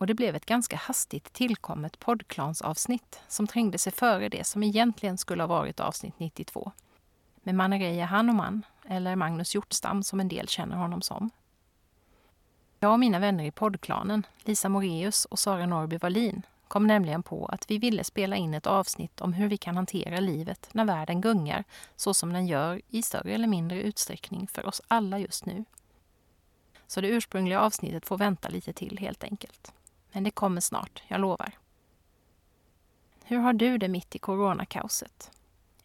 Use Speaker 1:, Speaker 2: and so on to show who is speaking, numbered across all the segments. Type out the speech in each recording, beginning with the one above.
Speaker 1: och det blev ett ganska hastigt tillkommet poddklansavsnitt som trängde sig före det som egentligen skulle ha varit avsnitt 92. Med Manereja Hanuman, eller Magnus Hjortstam som en del känner honom som. Jag och mina vänner i poddklanen, Lisa Moreus och Sara Norby Wallin, kom nämligen på att vi ville spela in ett avsnitt om hur vi kan hantera livet när världen gungar så som den gör i större eller mindre utsträckning för oss alla just nu. Så det ursprungliga avsnittet får vänta lite till helt enkelt. Men det kommer snart, jag lovar. Hur har du det mitt i coronakaoset?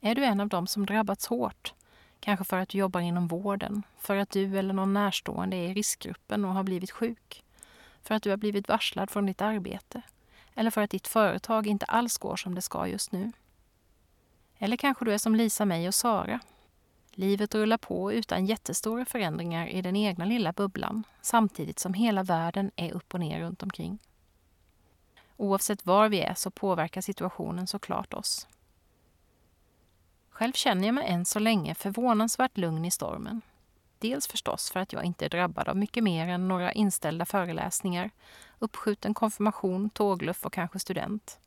Speaker 1: Är du en av dem som drabbats hårt? Kanske för att du jobbar inom vården, för att du eller någon närstående är i riskgruppen och har blivit sjuk, för att du har blivit varslad från ditt arbete eller för att ditt företag inte alls går som det ska just nu. Eller kanske du är som Lisa, mig och Sara. Livet rullar på utan jättestora förändringar i den egna lilla bubblan samtidigt som hela världen är upp och ner runt omkring. Oavsett var vi är så påverkar situationen såklart oss. Själv känner jag mig än så länge förvånansvärt lugn i stormen. Dels förstås för att jag inte är drabbad av mycket mer än några inställda föreläsningar, uppskjuten konfirmation, tågluff och kanske student.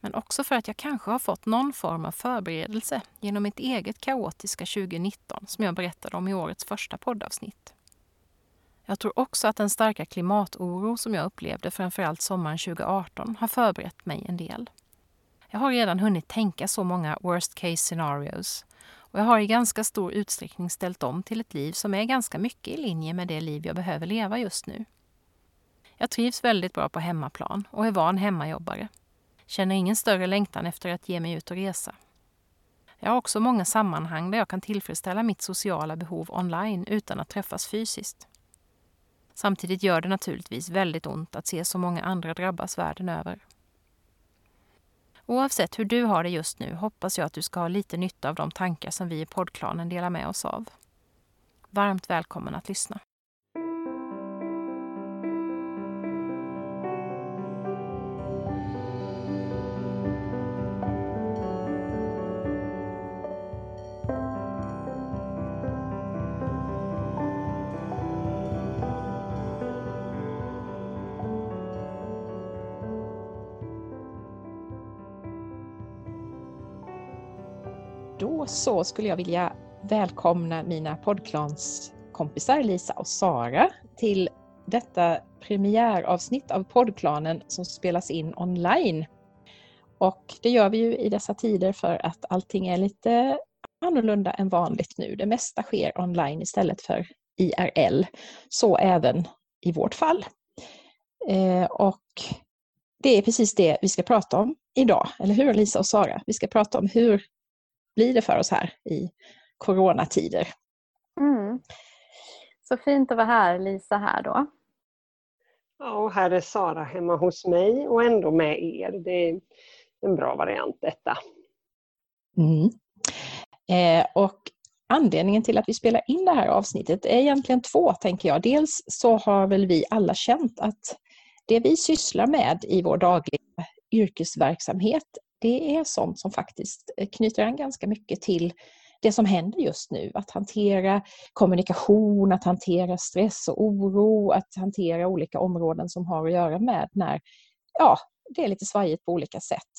Speaker 1: Men också för att jag kanske har fått någon form av förberedelse genom mitt eget kaotiska 2019 som jag berättade om i årets första poddavsnitt. Jag tror också att den starka klimatoro som jag upplevde framförallt sommaren 2018 har förberett mig en del. Jag har redan hunnit tänka så många worst case scenarios och jag har i ganska stor utsträckning ställt om till ett liv som är ganska mycket i linje med det liv jag behöver leva just nu. Jag trivs väldigt bra på hemmaplan och är van hemmajobbare. Känner ingen större längtan efter att ge mig ut och resa. Jag har också många sammanhang där jag kan tillfredsställa mitt sociala behov online utan att träffas fysiskt. Samtidigt gör det naturligtvis väldigt ont att se så många andra drabbas världen över. Oavsett hur du har det just nu hoppas jag att du ska ha lite nytta av de tankar som vi i poddklanen delar med oss av. Varmt välkommen att lyssna. Så skulle jag vilja välkomna mina poddklanskompisar Lisa och Sara till detta premiäravsnitt av poddklanen som spelas in online. Och det gör vi ju i dessa tider för att allting är lite annorlunda än vanligt nu. Det mesta sker online istället för IRL. Så även i vårt fall. Eh, och det är precis det vi ska prata om idag, eller hur Lisa och Sara? Vi ska prata om hur blir det för oss här i coronatider.
Speaker 2: Mm. Så fint att vara här, Lisa här då.
Speaker 3: Ja, och här är Sara hemma hos mig och ändå med er. Det är en bra variant detta.
Speaker 1: Mm. Eh, och anledningen till att vi spelar in det här avsnittet är egentligen två, tänker jag. Dels så har väl vi alla känt att det vi sysslar med i vår dagliga yrkesverksamhet det är sånt som faktiskt eh, knyter an ganska mycket till det som händer just nu. Att hantera kommunikation, att hantera stress och oro, att hantera olika områden som har att göra med när ja, det är lite svajigt på olika sätt.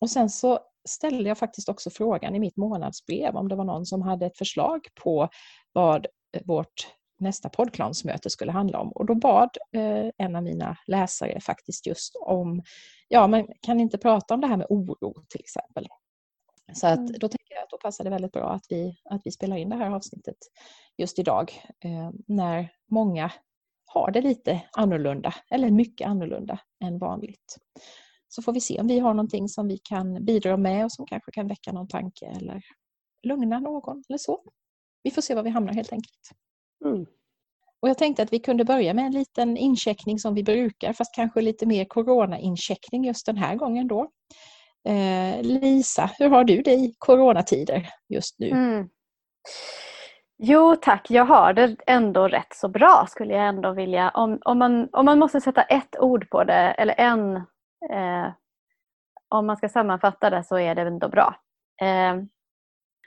Speaker 1: Och sen så ställde jag faktiskt också frågan i mitt månadsbrev om det var någon som hade ett förslag på vad vårt nästa poddklansmöte skulle handla om. Och då bad eh, en av mina läsare faktiskt just om, ja man kan inte prata om det här med oro till exempel. Så att mm. då tänker jag att då passar det väldigt bra att vi, att vi spelar in det här avsnittet just idag eh, när många har det lite annorlunda, eller mycket annorlunda än vanligt. Så får vi se om vi har någonting som vi kan bidra med och som kanske kan väcka någon tanke eller lugna någon eller så. Vi får se var vi hamnar helt enkelt.
Speaker 3: Mm.
Speaker 4: Och jag tänkte att vi kunde börja med en liten incheckning som vi brukar, fast kanske lite mer corona-incheckning just den här gången då. Eh, Lisa, hur har du det i coronatider just nu? Mm.
Speaker 2: Jo tack, jag har det ändå rätt så bra skulle jag ändå vilja. Om, om, man, om man måste sätta ett ord på det, eller en, eh, om man ska sammanfatta det så är det ändå bra. Eh,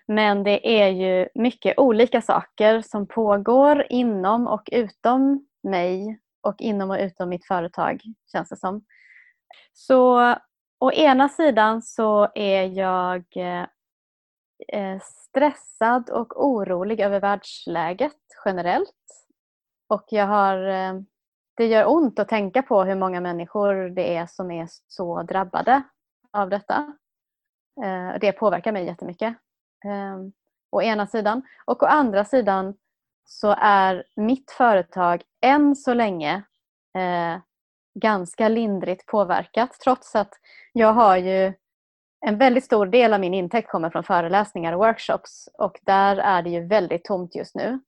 Speaker 2: men det är ju mycket olika saker som pågår inom och utom mig och inom och utom mitt företag känns det som. Så å ena sidan så är jag eh, stressad och orolig över världsläget generellt. Och jag har, eh, det gör ont att tänka på hur många människor det är som är så drabbade av detta. Eh, det påverkar mig jättemycket. Ehm, å ena sidan. Och å andra sidan så är mitt företag än så länge eh, ganska lindrigt påverkat trots att jag har ju en väldigt stor del av min intäkt kommer från föreläsningar och workshops och där är det ju väldigt tomt just nu.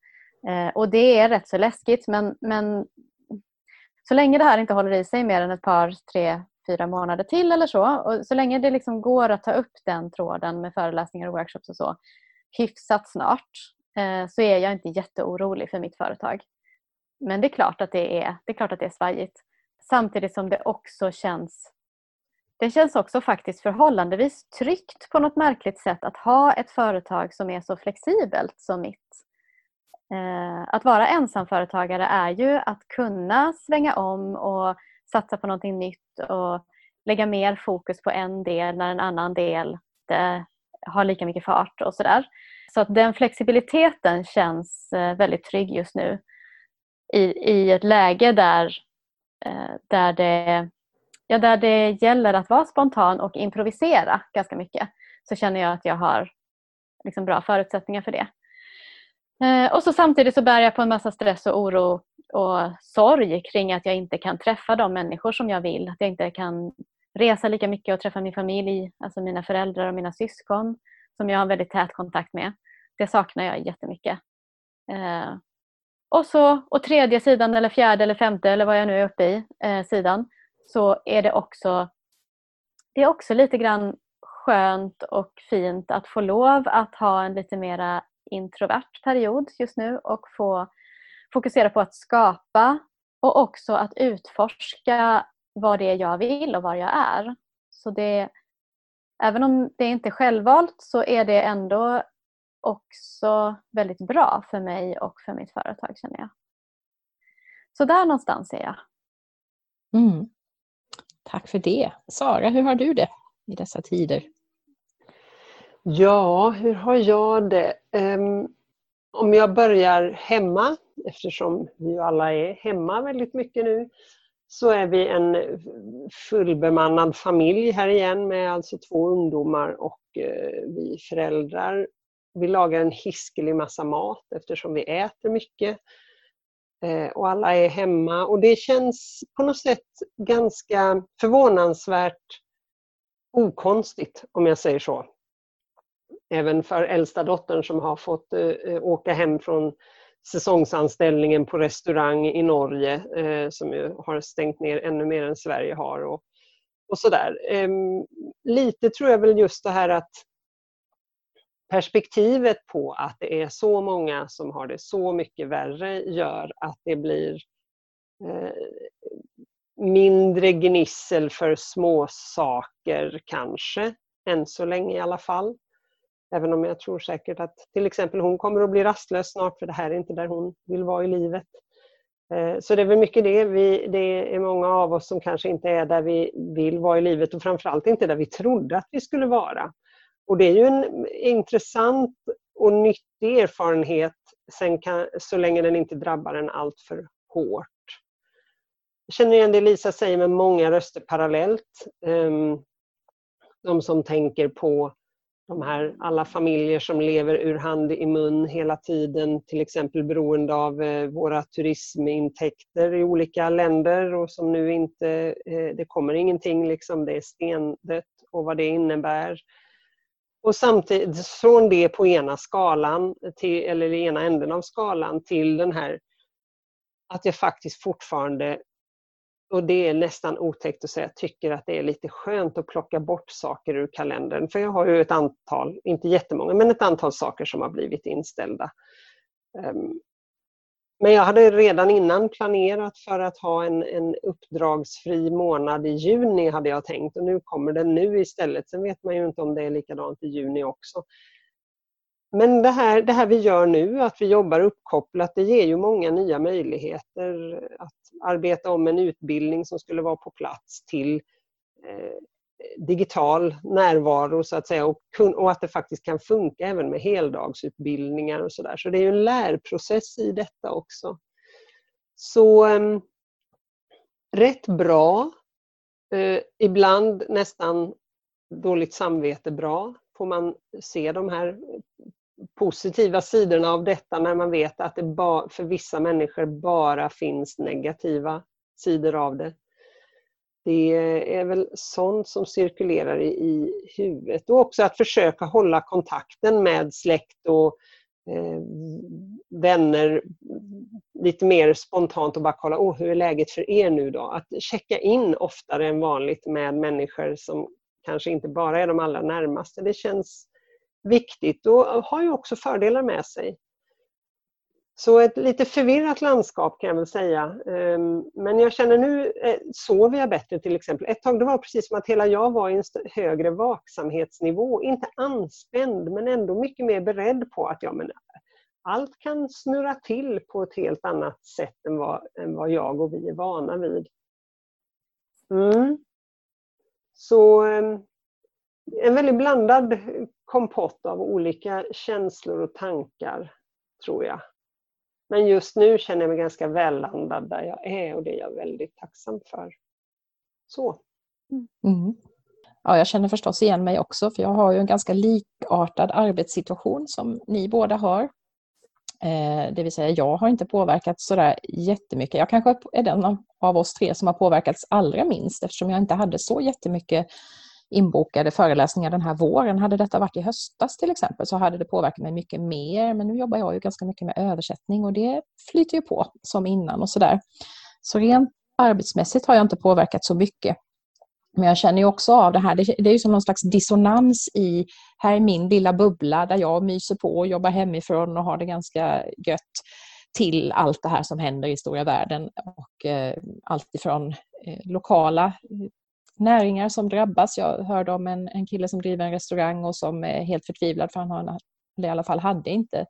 Speaker 2: Eh, och det är rätt så läskigt men, men så länge det här inte håller i sig mer än ett par, tre, fyra månader till eller så. Och så länge det liksom går att ta upp den tråden med föreläsningar och workshops och så hyfsat snart eh, så är jag inte jätteorolig för mitt företag. Men det är klart att det är, det är, klart att det är svajigt. Samtidigt som det också känns det känns också faktiskt förhållandevis tryggt på något märkligt sätt att ha ett företag som är så flexibelt som mitt. Eh, att vara ensamföretagare är ju att kunna svänga om och satsa på någonting nytt och lägga mer fokus på en del när en annan del eh, har lika mycket fart och sådär. Så att den flexibiliteten känns eh, väldigt trygg just nu i, i ett läge där, eh, där, det, ja, där det gäller att vara spontan och improvisera ganska mycket så känner jag att jag har liksom bra förutsättningar för det. Och så samtidigt så bär jag på en massa stress och oro och sorg kring att jag inte kan träffa de människor som jag vill. Att jag inte kan resa lika mycket och träffa min familj, alltså mina föräldrar och mina syskon som jag har väldigt tät kontakt med. Det saknar jag jättemycket. Eh, och så och tredje sidan eller fjärde eller femte eller vad jag nu är uppe i eh, sidan så är det också det är också lite grann skönt och fint att få lov att ha en lite mera introvert period just nu och få fokusera på att skapa och också att utforska vad det är jag vill och var jag är. Så det, även om det inte är självvalt så är det ändå också väldigt bra för mig och för mitt företag känner jag. Så där någonstans är jag.
Speaker 4: Mm. Tack för det. Sara, hur har du det i dessa tider?
Speaker 3: Ja, hur har jag det? Um, om jag börjar hemma, eftersom vi alla är hemma väldigt mycket nu, så är vi en fullbemannad familj här igen med alltså två ungdomar och eh, vi föräldrar. Vi lagar en hiskelig massa mat eftersom vi äter mycket. Eh, och alla är hemma och det känns på något sätt ganska förvånansvärt okonstigt om jag säger så även för äldsta dottern som har fått eh, eh, åka hem från säsongsanställningen på restaurang i Norge eh, som ju har stängt ner ännu mer än Sverige har. Och, och sådär. Ehm, lite tror jag väl just det här att perspektivet på att det är så många som har det så mycket värre gör att det blir eh, mindre gnissel för små saker kanske, än så länge i alla fall. Även om jag tror säkert att till exempel hon kommer att bli rastlös snart för det här är inte där hon vill vara i livet. Eh, så det är väl mycket det. Vi, det är många av oss som kanske inte är där vi vill vara i livet och framförallt inte där vi trodde att vi skulle vara. Och det är ju en intressant och nyttig erfarenhet sen kan, så länge den inte drabbar en allt för hårt. Jag känner igen det Lisa säger med många röster parallellt. Ehm, de som tänker på de här, alla familjer som lever ur hand i mun hela tiden, till exempel beroende av eh, våra turismintäkter i olika länder och som nu inte, eh, det kommer ingenting, liksom, det är stendött och vad det innebär. Och samtidigt från det på ena skalan, till, eller ena änden av skalan till den här att jag faktiskt fortfarande, och det är nästan otäckt att säga, tycker att det är lite skönt att plocka bort saker ur kalendern. För jag har ju ett antal, inte jättemånga, men ett antal saker som har blivit inställda. Ehm, men jag hade redan innan planerat för att ha en, en uppdragsfri månad i juni hade jag tänkt och nu kommer den nu istället. Sen vet man ju inte om det är likadant i juni också. Men det här, det här vi gör nu, att vi jobbar uppkopplat, det ger ju många nya möjligheter att arbeta om en utbildning som skulle vara på plats till eh, digital närvaro så att säga och, och, att det faktiskt kan funka även med heldagsutbildningar och sådär. Så det är ju en lärprocess i detta också. Så eh, rätt bra, eh, ibland nästan dåligt samvete bra får man se de här positiva sidorna av detta när man vet att det för vissa människor bara finns negativa sidor av det. Det är väl sånt som cirkulerar i, i huvudet och också att försöka hålla kontakten med släkt och eh, vänner lite mer spontant och bara kolla oh, hur är läget för er nu då? Att checka in oftare än vanligt med människor som kanske inte bara är de allra närmaste. Det känns viktigt och har ju också fördelar med sig. Så ett lite förvirrat landskap kan jag väl säga. Ehm, men jag känner nu eh, sover jag bättre till exempel. Ett tag det var precis som att hela jag var i en högre vaksamhetsnivå. Inte anspänd men ändå mycket mer beredd på att ja, men allt kan snurra till på ett helt annat sätt än vad, än vad jag och vi är vana vid. Mm. Så ehm, en väldigt blandad kompott av olika känslor och tankar, tror jag. Men just nu känner jag mig ganska vällandad där jag är och det är jag väldigt tacksam för. Så.
Speaker 1: Mm. Ja, jag känner förstås igen mig också, för jag har ju en ganska likartad arbetssituation som ni båda har. Eh, det vill säga, jag har inte påverkats sådär jättemycket. Jag kanske är den av oss tre som har påverkats allra minst eftersom jag inte hade så jättemycket inbokade föreläsningar den här våren. Hade detta varit i höstas till exempel så hade det påverkat mig mycket mer. Men nu jobbar jag ju ganska mycket med översättning och det flyter ju på som innan och sådär. Så rent arbetsmässigt har jag inte påverkat så mycket. Men jag känner ju också av det här, det är ju som någon slags dissonans i, här är min lilla bubbla där jag myser på och jobbar hemifrån och har det ganska gött till allt det här som händer i stora världen och eh, allt ifrån eh, lokala eh, näringar som drabbas. Jag hörde om en, en kille som driver en restaurang och som är helt förtvivlad för han har, eller i alla fall hade inte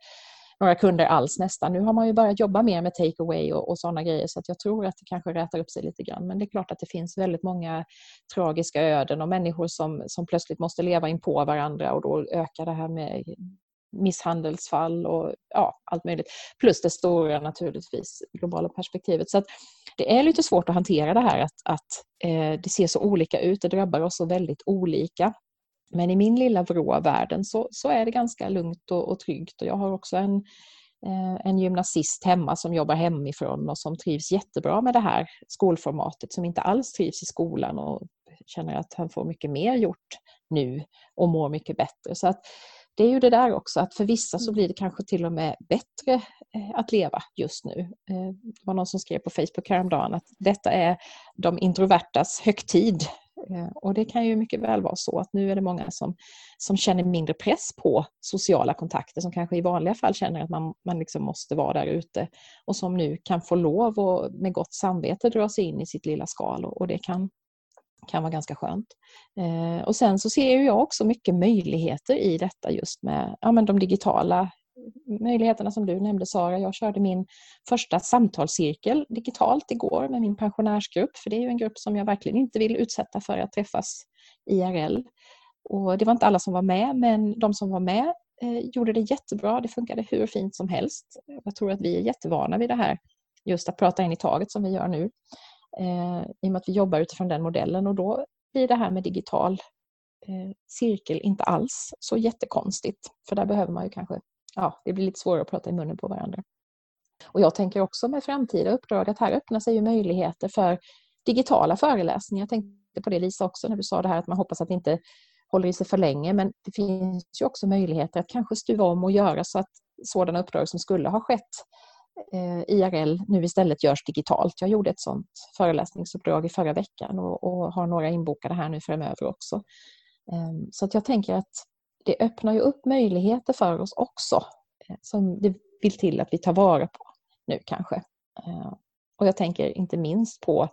Speaker 1: några kunder alls nästan. Nu har man ju börjat jobba mer med take away och, och sådana grejer så att jag tror att det kanske rätar upp sig lite grann. Men det är klart att det finns väldigt många tragiska öden och människor som, som plötsligt måste leva in på varandra och då ökar det här med misshandelsfall och ja, allt möjligt. Plus det stora naturligtvis globala perspektivet. Så det är lite svårt att hantera det här att, att eh, det ser så olika ut, det drabbar oss så väldigt olika. Men i min lilla vrå världen så, så är det ganska lugnt och, och tryggt och jag har också en, eh, en gymnasist hemma som jobbar hemifrån och som trivs jättebra med det här skolformatet som inte alls trivs i skolan och känner att han får mycket mer gjort nu och mår mycket bättre. Så att det är ju det där också att för vissa så mm. blir det kanske till och med bättre eh, att leva just nu. Eh, det var någon som skrev på Facebook häromdagen att detta är de introvertas högtid. Eh, och det kan ju mycket väl vara så att nu är det många som, som känner mindre press på sociala kontakter som kanske i vanliga fall känner att man, man liksom måste vara där ute och som nu kan få lov och med gott samvete dra sig in i sitt lilla skal och, och det kan kan vara ganska skönt. Eh, och sen så ser jag också mycket möjligheter i detta just med ja, men de digitala möjligheterna som du nämnde Sara. Jag körde min första samtalscirkel digitalt igår med min pensionärsgrupp för det är ju en grupp som jag verkligen inte vill utsätta för att träffas IRL. Och det var inte alla som var med men de som var med eh, gjorde det jättebra. Det funkade hur fint som helst. Jag tror att vi är jättevana vid det här just att prata in i taget som vi gör nu Eh, i och med att vi jobbar utifrån den modellen och då blir det här med digital eh, cirkel inte alls så jättekonstigt. För där behöver man ju kanske, ja, det blir lite svårare att prata i munnen på varandra. Och jag tänker också med framtida uppdrag att här öppnar sig ju möjligheter för digitala föreläsningar. Jag tänkte på det Lisa också när du sa det här att man hoppas att det inte håller i sig för länge men det finns ju också möjligheter att kanske stuva om och göra så att sådana uppdrag som skulle ha skett Eh, IRL nu istället görs digitalt. Jag gjorde ett sådant föreläsningsuppdrag i förra veckan och, och har några inbokade här nu framöver också. Ehm, så att jag tänker att det öppnar ju upp möjligheter för oss också eh, som det vill till att vi tar vara på nu kanske. Eh, och jag tänker inte minst på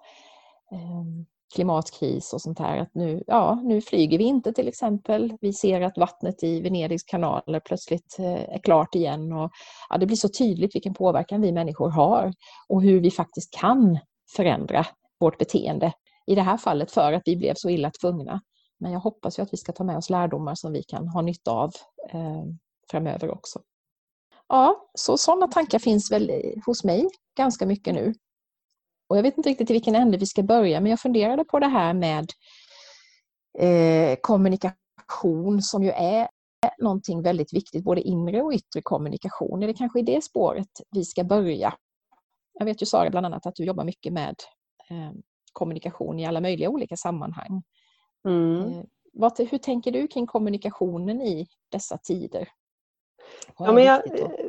Speaker 1: ehm, klimatkris och sånt här. Att nu, ja, nu flyger vi inte till exempel. Vi ser att vattnet i Venedigs kanaler plötsligt eh, är klart igen. Och, ja, det blir så tydligt vilken påverkan vi människor har och hur vi faktiskt kan förändra vårt beteende. I det här fallet för att vi blev så illa tvungna. Men jag hoppas ju att vi ska ta med oss lärdomar som vi kan ha nytta av eh, framöver också. Ja, så sådana tankar finns väl hos mig ganska mycket nu. Och jag vet inte riktigt i vilken ände vi ska börja, men jag funderade på det här med eh, kommunikation som ju är någonting väldigt viktigt, både inre och yttre kommunikation. Är det kanske i det spåret vi ska börja? Jag vet ju Sara bland annat att du jobbar mycket med eh, kommunikation i alla möjliga olika sammanhang. Mm. Eh, vad, hur tänker du kring kommunikationen i dessa tider?
Speaker 3: Ja, men jag,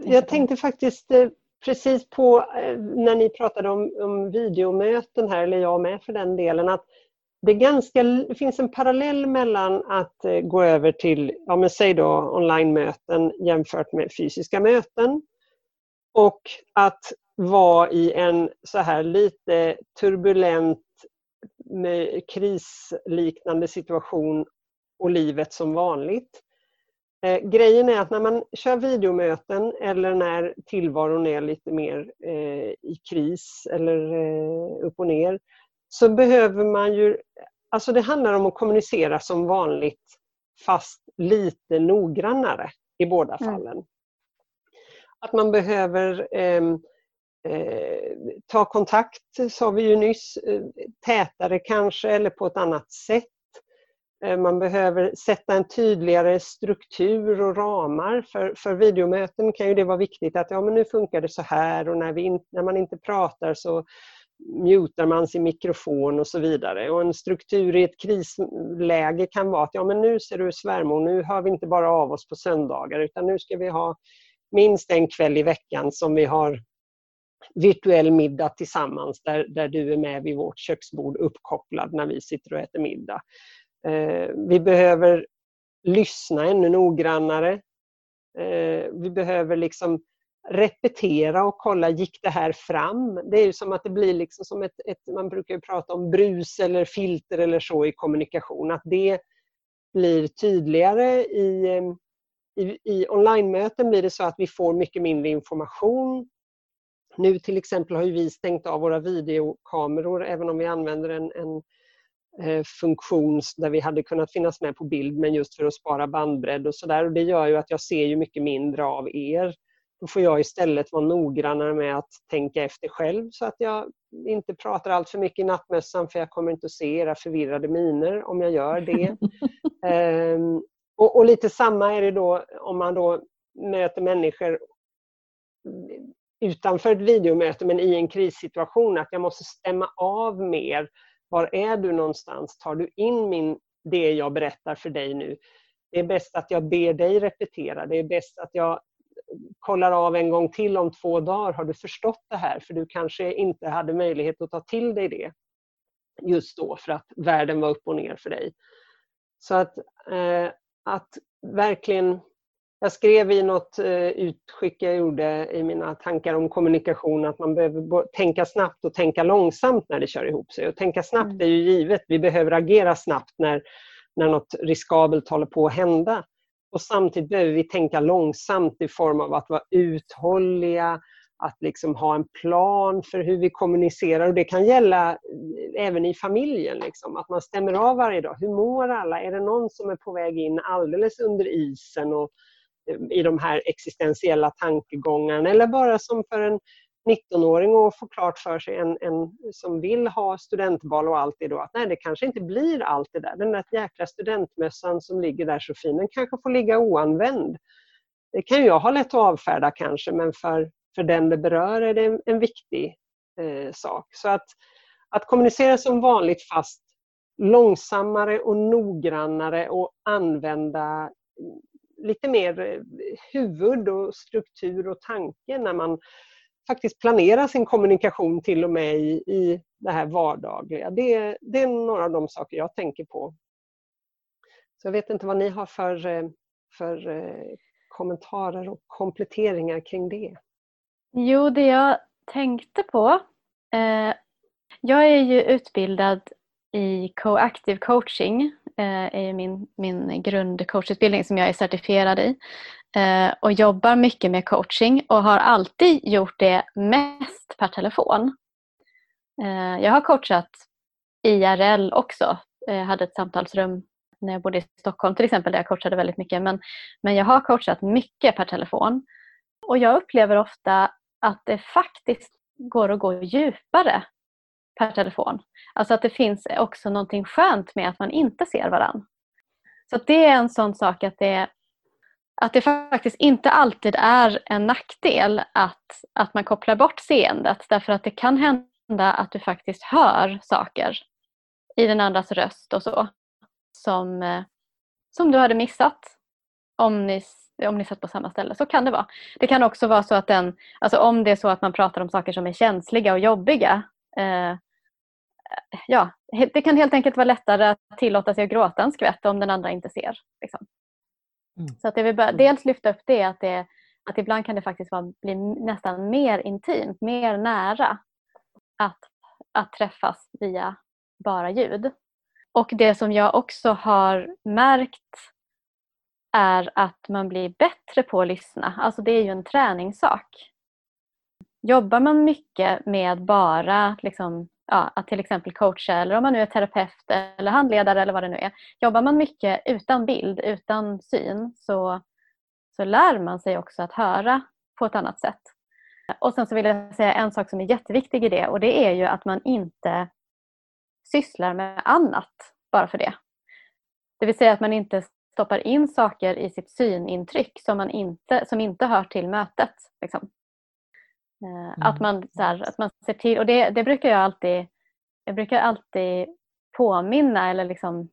Speaker 3: jag tänkte faktiskt eh, precis på eh, när ni pratade om, om videomöten här, eller jag med för den delen, att det, ganska, det finns en parallell mellan att eh, gå över till, ja men säg då online-möten jämfört med fysiska möten och att vara i en så här lite turbulent krisliknande situation och livet som vanligt. Eh, grejen är att när man kör videomöten eller när tillvaron är lite mer eh, i kris eller eh, upp och ner så behöver man ju... Alltså det handlar om att kommunicera som vanligt fast lite noggrannare i båda mm. fallen. Mm. Att man behöver ehm, eh, ta kontakt, sa vi ju nyss, eh, tätare kanske eller på ett annat sätt Eh, man behöver sätta en tydligare struktur och ramar. För, för videomöten kan ju det vara viktigt att ja, men nu funkar det så här och när, vi in, när man inte pratar så mutar man sin mikrofon och så vidare. Och en struktur i ett krisläge kan vara att ja, men nu ser du svärmor, nu hör vi inte bara av oss på söndagar utan nu ska vi ha minst en kväll i veckan som vi har virtuell middag tillsammans där, där du är med vid vårt köksbord uppkopplad när vi sitter och äter middag. Eh, vi behöver lyssna ännu noggrannare. Eh, vi behöver liksom repetera och kolla, gick det här fram? Det är ju som att det blir liksom som ett, ett man brukar prata om brus eller filter eller så i kommunikation, att det blir tydligare i, eh, i, i online-möten blir det så att vi får mycket mindre information. Nu till exempel har vi stängt av våra videokameror även om vi använder en, en Eh, funktion där vi hade kunnat finnas med på bild men just för att spara bandbredd och sådär. Det gör ju att jag ser ju mycket mindre av er. Då får jag istället vara noggrannare med att tänka efter själv så att jag inte pratar allt för mycket i nattmössan för jag kommer inte att se era förvirrade miner om jag gör det. ehm, och, och, lite samma är det då om man då möter människor utanför ett videomöte men i en krissituation att jag måste stämma av mer var är du någonstans? Tar du in min, det jag berättar för dig nu? Det är bäst att jag ber dig repetera. Det är bäst att jag kollar av en gång till om två dagar. Har du förstått det här? För du kanske inte hade möjlighet att ta till dig det just då för att världen var upp och ner för dig. Så att, eh, att verkligen jag skrev i något eh, utskick jag gjorde i mina tankar om kommunikation att man behöver tänka snabbt och tänka långsamt när det kör ihop sig. Och tänka snabbt mm. är ju givet, vi behöver agera snabbt när, när något riskabelt håller på att hända. Och samtidigt behöver vi tänka långsamt i form av att vara uthålliga, att liksom ha en plan för hur vi kommunicerar. Och Det kan gälla eh, även i familjen, liksom, att man stämmer av varje dag. Hur mår alla? Är det någon som är på väg in alldeles under isen och i de här existentiella tankegångarna eller bara som för en 19-åring att få klart för sig, en, en som vill ha studentbal och allt det då, att nej det kanske inte blir allt det där. Den där jäkla studentmössan som ligger där så fin, den kanske får ligga oanvänd. Det kan jag ha lätt att avfärda kanske, men för, för den det berör är det en, en viktig eh, sak. Så att, att kommunicera som vanligt fast långsammare och noggrannare och använda lite mer eh, huvud och struktur och tanke när man faktiskt planera sin kommunikation till och med i, i det här vardagliga. Det, det är några av de saker jag tänker på. Så jag vet inte vad ni har för, eh, för eh, kommentarer och kompletteringar kring det.
Speaker 2: Jo, det jag tänkte på. Eh, jag är ju utbildad i co-active coaching. Eh, är min, min grundcoachutbildning som jag är certifierad i. Eh, och jobbar mycket med coaching och har alltid gjort det mest per telefon. Eh, jag har coachat IRL också. Jag hade ett samtalsrum när jag bodde i Stockholm till exempel där jag coachade väldigt mycket. Men, men jag har coachat mycket per telefon. Och jag upplever ofta att det faktiskt går att gå djupare per telefon. Alltså att det finns också någonting skönt med att man inte ser varandra. Så det är en sån sak att det, att det faktiskt inte alltid är en nackdel att, att man kopplar bort seendet därför att det kan hända att du faktiskt hör saker i den andras röst och så som, eh, som du hade missat om ni, om ni satt på samma ställe. Så kan det vara. Det kan också vara så att den, alltså om det är så att man pratar om saker som är känsliga och jobbiga ja, det kan helt enkelt vara lättare att tillåta sig att gråta en skvätt om den andra inte ser. Liksom. Mm. Så att det vill mm. dels lyfta upp det att, det att ibland kan det faktiskt vara, bli nästan mer intimt, mer nära att, att träffas via bara ljud. Och det som jag också har märkt är att man blir bättre på att lyssna. Alltså det är ju en träningssak. Jobbar man mycket med bara liksom, ja, att till exempel coacha eller om man nu är terapeut eller handledare eller vad det nu är. Jobbar man mycket utan bild, utan syn så, så lär man sig också att höra på ett annat sätt. Och sen så vill jag säga en sak som är jätteviktig i det och det är ju att man inte sysslar med annat bara för det. Det vill säga att man inte stoppar in saker i sitt synintryck som, man inte, som inte hör till mötet. Liksom. Eh, mm. Att, man, så här, att man ser till, och det, det, brukar jag alltid, jag brukar alltid påminna eller liksom,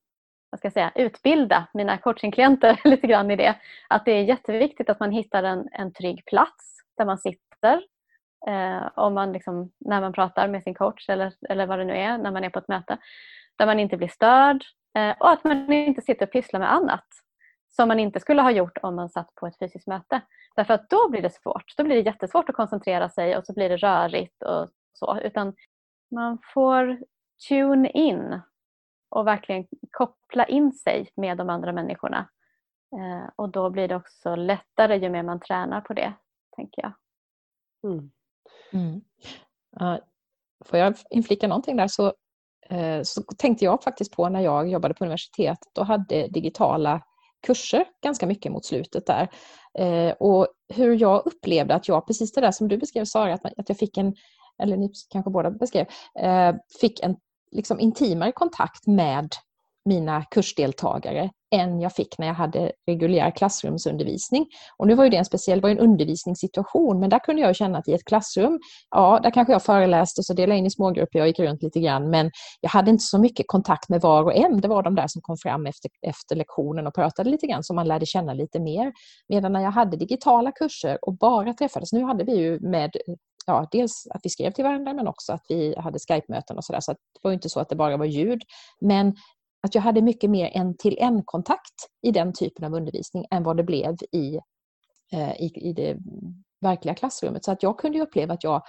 Speaker 2: vad ska jag säga, utbilda mina coachingklienter lite grann i det. Att det är jätteviktigt att man hittar en, en trygg plats där man sitter eh, om man liksom, när man pratar med sin coach eller, eller vad det nu är, när man är på ett möte. Där man inte blir störd eh, och att man inte sitter och pysslar med annat som man inte skulle ha gjort om man satt på ett fysiskt möte. Därför att då blir det svårt. Då blir det jättesvårt att koncentrera sig och så blir det rörigt och så. Utan man får tune in och verkligen koppla in sig med de andra människorna. Eh, och då blir det också lättare ju mer man tränar på det, tänker jag.
Speaker 1: Mm. Mm. Uh, får jag inflika någonting där så, uh, så tänkte jag faktiskt på när jag jobbade på universitetet och hade digitala kurser ganska mycket mot slutet där. Eh, och hur jag upplevde att jag, precis det där som du beskrev Sara, att, att jag fick en, eller ni kanske båda beskrev, eh, fick en liksom intimare kontakt med mina kursdeltagare än jag fick när jag hade reguljär klassrumsundervisning. Och nu var ju det en speciell, var en undervisningssituation, men där kunde jag känna att i ett klassrum, ja, där kanske jag föreläste och så delade in i smågrupper, jag gick runt lite grann, men jag hade inte så mycket kontakt med var och en. Det var de där som kom fram efter, efter lektionen och pratade lite grann, så man lärde känna lite mer. Medan när jag hade digitala kurser och bara träffades, nu hade vi ju med ja, dels att vi skrev till varandra men också att vi hade Skype-möten och sådär. Så, så det var inte så att det bara var ljud. Men att jag hade mycket mer en-till-en-kontakt i den typen av undervisning än vad det blev i, eh, i, i det verkliga klassrummet. Så att jag kunde uppleva att jag,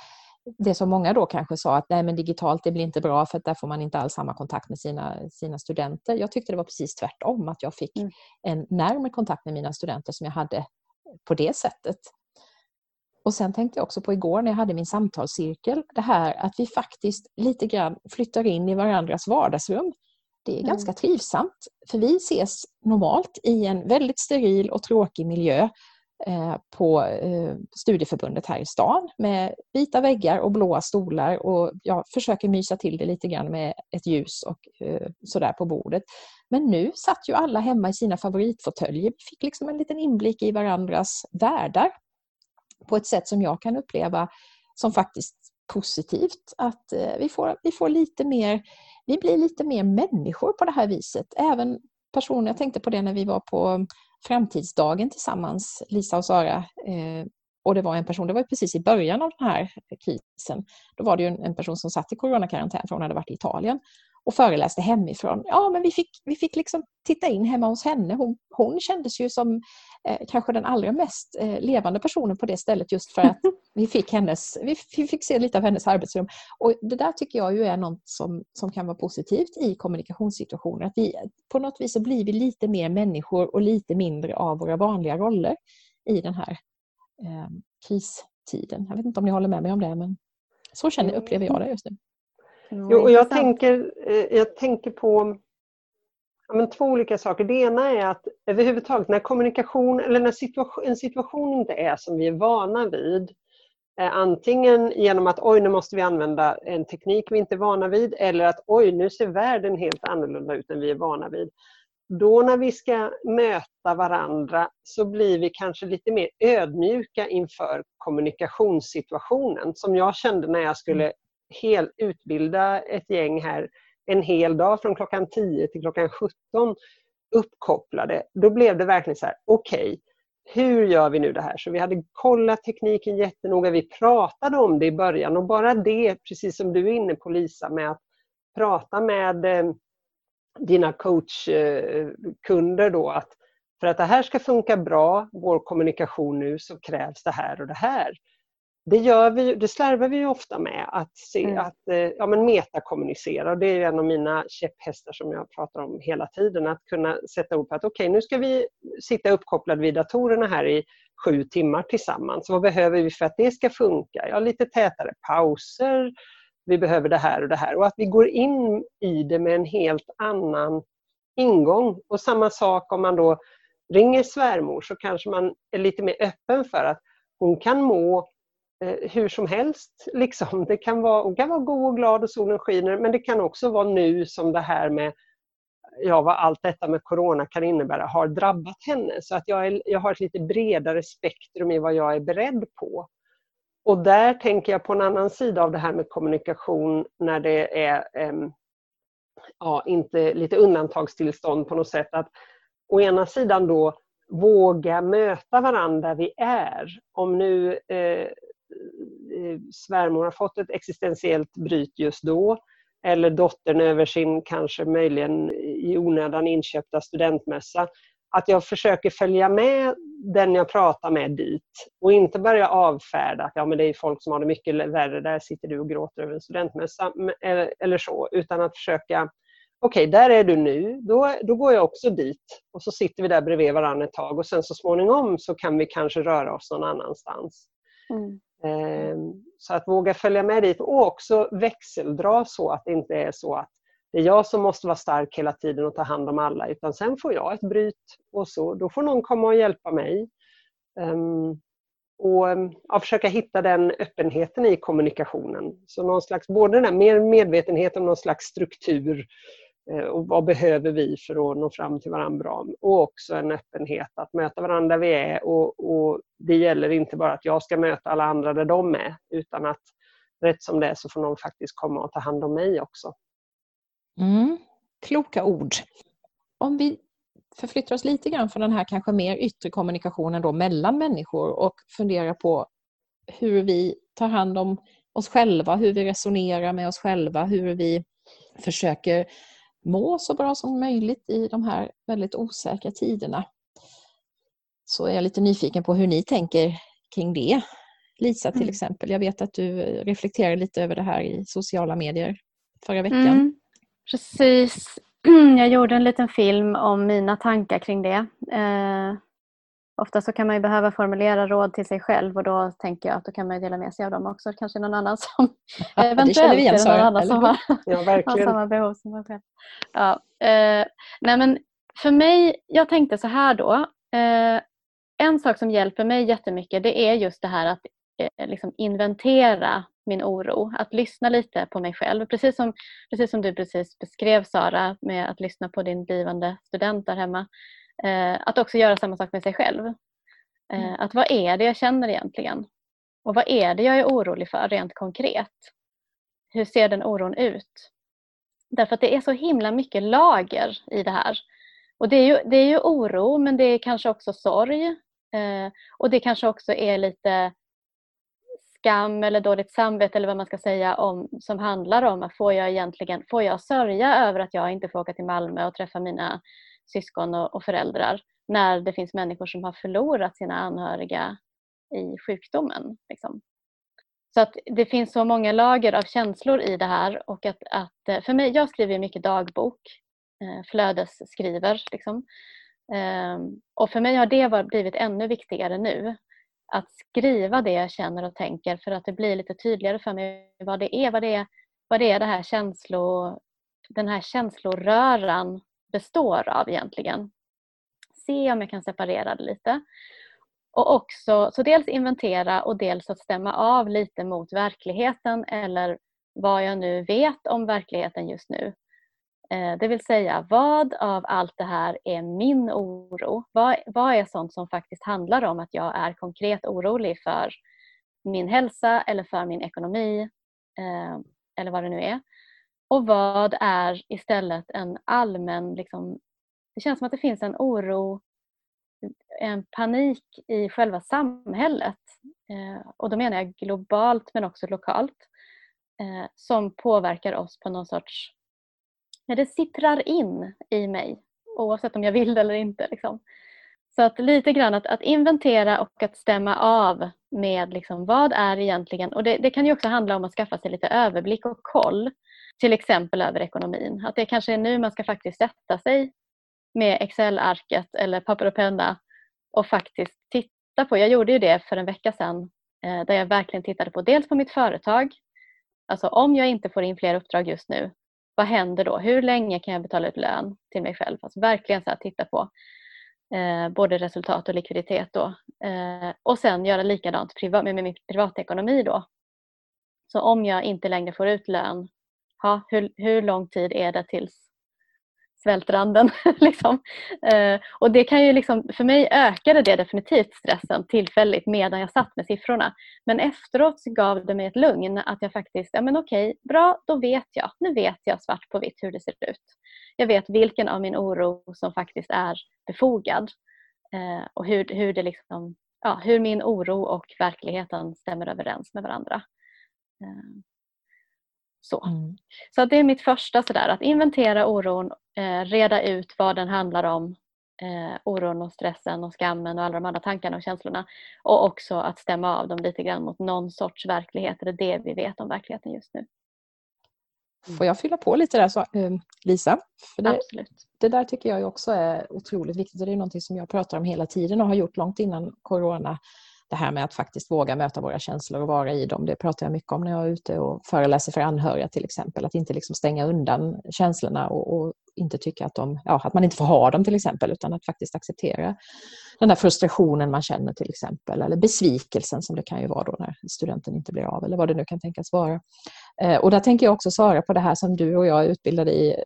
Speaker 1: det som många då kanske sa att nej men digitalt det blir inte bra för att där får man inte alls samma kontakt med sina, sina studenter. Jag tyckte det var precis tvärtom, att jag fick mm. en närmare kontakt med mina studenter som jag hade på det sättet. Och sen tänkte jag också på igår när jag hade min samtalscirkel, det här att vi faktiskt lite grann flyttar in i varandras vardagsrum. Det är mm. ganska trivsamt för vi ses normalt i en väldigt steril och tråkig miljö eh, på eh, studieförbundet här i stan med vita väggar och blåa stolar och jag försöker mysa till det lite grann med ett ljus och eh, sådär på bordet. Men nu satt ju alla hemma i sina favoritfåtöljer. Vi fick liksom en liten inblick i varandras världar på ett sätt som jag kan uppleva som faktiskt positivt. Att vi får, vi får lite mer vi blir lite mer människor på det här viset. Även personer, jag tänkte på det när vi var på framtidsdagen tillsammans, Lisa och Sara, eh, och det var en person, det var precis i början av den här krisen, då var det ju en, en person som satt i coronakarantän för hon hade varit i Italien och föreläste hemifrån. Ja, men vi fick, vi fick liksom titta in hemma hos henne. Hon, hon kändes ju som eh, kanske den allra mest eh, levande personen på det stället just för att vi fick, hennes, vi, vi, fick se lite av hennes arbetsrum. Och det där tycker jag ju är något som, som kan vara positivt i kommunikationssituationer. Att vi, på något vis så blir vi lite mer människor och lite mindre av våra vanliga roller i den här eh, kristiden. Jag vet inte om ni håller med mig om det, men så känner, upplever jag det just nu.
Speaker 3: Jo, och jag, tänker, eh, jag tänker på ja, men två olika saker. Det ena är att överhuvudtaget när kommunikation eller när situation, en situation inte är som vi är vana vid, eh, antingen genom att oj, nu måste vi använda en teknik vi inte är vana vid eller att oj, nu ser världen helt annorlunda ut än vi är vana vid. Då när vi ska möta varandra så blir vi kanske lite mer ödmjuka inför kommunikationssituationen som jag kände när jag skulle hel, utbilda ett gäng här en hel dag från klockan 10 till klockan 17 uppkopplade. Då blev det verkligen så här, okej, okay, hur gör vi nu det här? Så vi hade kollat tekniken jättenoga, vi pratade om det i början och bara det, precis som du är inne på Lisa, med att prata med eh, dina coachkunder eh, då att för att det här ska funka bra, vår kommunikation nu, så krävs det här och det här det, gör vi, det slarvar vi ofta med, att, se, mm. att eh, ja, men metakommunicera. Och det är en av mina käpphästar som jag pratar om hela tiden. Att kunna sätta ord på att okej, okay, nu ska vi sitta uppkopplade vid datorerna här i sju timmar tillsammans. Vad behöver vi för att det ska funka? Ja, lite tätare pauser, vi behöver det här och det här. Och att vi går in i det med en helt annan ingång. Och samma sak om man då ringer svärmor så kanske man är lite mer öppen för att hon kan må Eh, hur som helst. Liksom. Det kan vara, hon kan vara god och glad och solen skiner men det kan också vara nu som det här med ja, vad allt detta med Corona kan innebära har drabbat henne. Så att jag, är, jag har ett lite bredare spektrum i vad jag är beredd på. Och där tänker jag på en annan sida av det här med kommunikation när det är eh, ja, inte lite undantagstillstånd på något sätt. Att å ena sidan då våga möta varandra där vi är. Om nu Eh, Eh, svärmor har fått ett existentiellt bryt just då. Eller dottern över sin kanske möjligen i onödan inköpta studentmässa. Att jag försöker följa med den jag pratar med dit. Och inte börja avfärda att ja, men det är folk som har det mycket värre, där sitter du och gråter över en studentmässa. Eller så, utan att försöka Okej, okay, där är du nu, då, då går jag också dit. Och så sitter vi där bredvid varandra ett tag. Och sen så småningom så kan vi kanske röra oss någon annanstans. Mm. Ehm, så att våga följa med dit och också växeldra så att det inte är så att det är jag som måste vara stark hela tiden och ta hand om alla utan sen får jag ett bryt och så, då får någon komma och hjälpa mig. Ehm, och ehm, ja, försöka hitta den öppenheten i kommunikationen. Så någon slags, både den här mer medvetenhet om någon slags struktur Eh, Eh, och vad behöver vi för att nå fram till varandra bra? Och också en öppenhet att möta varandra där vi är och, och, det gäller inte bara att jag ska möta alla andra där de är utan att rätt som det är så får någon faktiskt komma och ta hand om mig också.
Speaker 1: Mm. Kloka ord. Om vi förflyttar oss lite grann från den här kanske mer yttre kommunikationen då mellan människor och funderar på hur vi tar hand om oss själva, hur vi resonerar med oss själva, hur vi försöker må så bra som möjligt i de här väldigt osäkra tiderna. Så är jag lite nyfiken på hur ni tänker kring det. Lisa till mm. exempel, jag vet att du reflekterar lite över det här i sociala medier förra veckan. Mm,
Speaker 2: precis. Jag gjorde en liten film om mina tankar kring det. Ofta så kan man behöva formulera råd till sig själv och då tänker jag att då kan man dela med sig av dem också. Kanske någon annan som eventuellt det igen, någon annan som har, ja, har, samma behov som man själv. Ja, eh, nej men för mig, jag tänkte så här då. Eh, en sak som hjälper mig jättemycket det är just det här att eh, liksom inventera min oro, att lyssna lite på mig själv. Precis som, precis som du precis beskrev Sara med att lyssna på din blivande student där hemma. Eh, att också göra samma sak med sig själv. Eh, mm. Att vad är det jag känner egentligen? Och vad är det jag är orolig för rent konkret? Hur ser den oron ut? Därför att det är så himla mycket lager i det här. Och det är ju, det är ju oro men det är kanske också sorg. Eh, och det kanske också är lite skam eller dåligt samvete eller vad man ska säga om, som handlar om att får jag egentligen får jag sörja över att jag inte får åka till Malmö och träffa mina syskon och, och föräldrar när det finns människor som har förlorat sina anhöriga i sjukdomen. Liksom. Så att det finns så många lager av känslor i det här och att, att eh, för mig, jag skriver mycket dagbok, eh, flödesskriver liksom. Ehm, och för mig har det blivit ännu viktigare nu. Att skriva det jag känner och tänker för att det blir lite tydligare för mig vad det är, vad det är, vad det är det här känslo, den här känsloröran består av egentligen. Se om jag kan separera det lite. Och också, så dels inventera och dels att stämma av lite mot verkligheten eller vad jag nu vet om verkligheten just nu. Eh, det vill säga, vad av allt det här är min oro? Vad, vad är sånt som faktiskt handlar om att jag är konkret orolig för min hälsa eller för min ekonomi eh, eller vad det nu är. Och vad är istället en allmän, liksom, det känns som att det finns en oro, en panik i själva samhället. Eh, och då menar jag globalt men också lokalt. Eh, som påverkar oss på någon sorts Ja, det sittrar in i mig oavsett om jag vill det eller inte. Liksom. Så att lite grann att, att, inventera och att stämma av med liksom, vad är egentligen, och det, det, kan ju också handla om att skaffa sig lite överblick och koll, till exempel över ekonomin. Att det kanske är nu man ska faktiskt sätta sig med Excel-arket eller papper och penna och faktiskt titta på, jag gjorde ju det för en vecka sedan, eh, där jag verkligen tittade på dels på mitt företag, alltså om jag inte får in fler uppdrag just nu, vad händer då? Hur länge kan jag betala ut lön till mig själv? Alltså verkligen så här, titta på eh, både resultat och likviditet då. Eh, och sen göra likadant med min privatekonomi då. Så om jag inte längre får ut lön, ha, hur, hur lång tid är det tills svältranden. liksom. Eh, och det kan ju liksom, för mig ökade det definitivt stressen tillfälligt medan jag satt med siffrorna. Men efteråt gav det mig ett lugn att jag faktiskt, ja men okej, bra, då vet jag. Nu vet jag svart på vitt hur det ser ut. Jag vet vilken av min oro som faktiskt är befogad. Eh, och hur, hur, det liksom, ja, hur min oro och verkligheten stämmer överens med varandra. Eh, så, mm. så det är mitt första sådär, att inventera oron, eh, reda ut vad den handlar om, eh, oron och stressen och skammen och alla de andra tankarna och känslorna. Och också att stämma av dem lite grann mot någon sorts verklighet, är det vi vet om verkligheten just nu.
Speaker 1: Får jag fylla på lite där så, eh, Lisa? För det, Absolut. Det där tycker jag också är otroligt viktigt och det är någonting som jag pratar om hela tiden och har gjort långt innan Corona det här med att faktiskt våga möta våra känslor och vara i dem, det pratar jag mycket om när jag är ute och föreläser för anhöriga till exempel. Att inte liksom stänga undan känslorna och, och inte tycka att, de, ja, att man inte får ha dem till exempel, utan att faktiskt acceptera den där frustrationen man känner till exempel, eller besvikelsen som det kan ju vara då när studenten inte blir av, eller vad det nu kan tänkas vara. Eh, och där tänker jag också svara på det här som du och jag är utbildade i,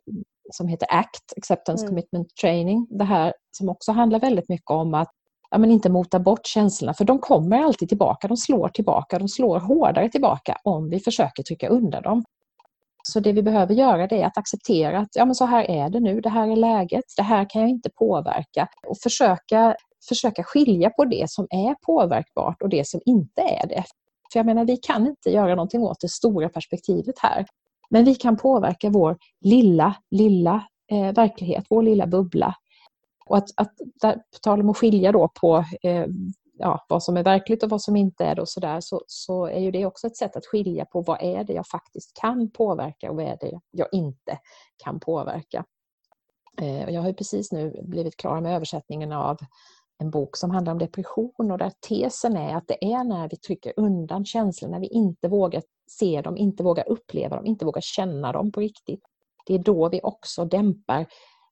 Speaker 1: som heter ACT, Acceptance mm. Commitment Training. Det här som också handlar väldigt mycket om att ja, men inte mota bort känslorna, för de kommer alltid tillbaka. De slår tillbaka, de slår hårdare tillbaka om vi försöker trycka undan dem. Så det vi behöver göra det är att acceptera att ja, men så här är det nu, det här är läget, det här kan jag inte påverka och försöka, försöka skilja på det som är påverkbart och det som inte är det. För jag menar, vi kan inte göra någonting åt det stora perspektivet här. Men vi kan påverka vår lilla, lilla eh, verklighet, vår lilla bubbla och att, att där, på tal om att skilja då på eh, ja, vad som är verkligt och vad som inte är det och så, där, så, så är ju det också ett sätt att skilja på vad är det jag faktiskt kan påverka och vad är det jag inte kan påverka. Eh, och jag har precis nu blivit klar med översättningen av en bok som handlar om depression och där tesen är att det är när vi trycker undan känslor, när vi inte vågar se dem, inte vågar uppleva dem, inte vågar känna dem på riktigt. Det är då vi också dämpar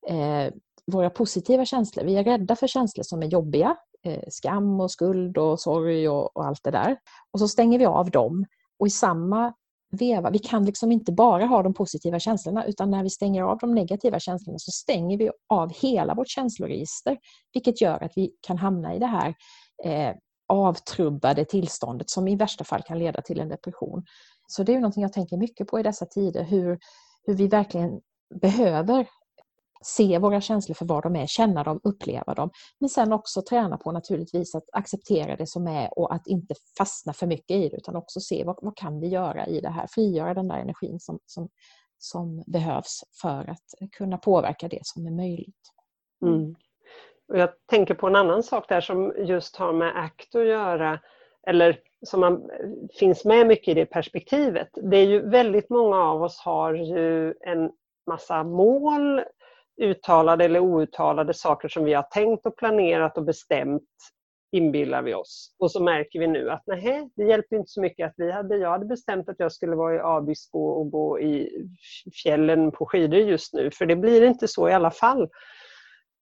Speaker 1: eh, våra positiva känslor. Vi är rädda för känslor som är jobbiga, eh, skam och skuld och sorg och, och, allt det där. Och så stänger vi av dem. Och i samma veva, vi kan liksom inte bara ha de positiva känslorna utan när vi stänger av de negativa känslorna så stänger vi av hela vårt känsloregister. Vilket gör att vi kan hamna i det här eh, avtrubbade tillståndet som i värsta fall kan leda till en depression. Så det är någonting jag tänker mycket på i dessa tider, hur, hur vi verkligen behöver se våra känslor för vad de är, känna dem, uppleva dem. Men sen också träna på naturligtvis att acceptera det som är och att inte fastna för mycket i det utan också se vad, vad kan vi göra i det här, frigöra den där energin som, som, som behövs för att kunna påverka det som är möjligt.
Speaker 3: Mm. Och jag tänker på en annan sak där som just har med ACT att göra, eller som man, finns med mycket i det perspektivet. Det är ju väldigt många av oss har ju en massa mål, uttalade eller outtalade saker som vi har tänkt och planerat och bestämt inbillar vi oss. Och så märker vi nu att nej, det hjälper inte så mycket att vi hade, jag hade bestämt att jag skulle vara i Abisko och gå i fjällen på skidor just nu, för det blir inte så i alla fall.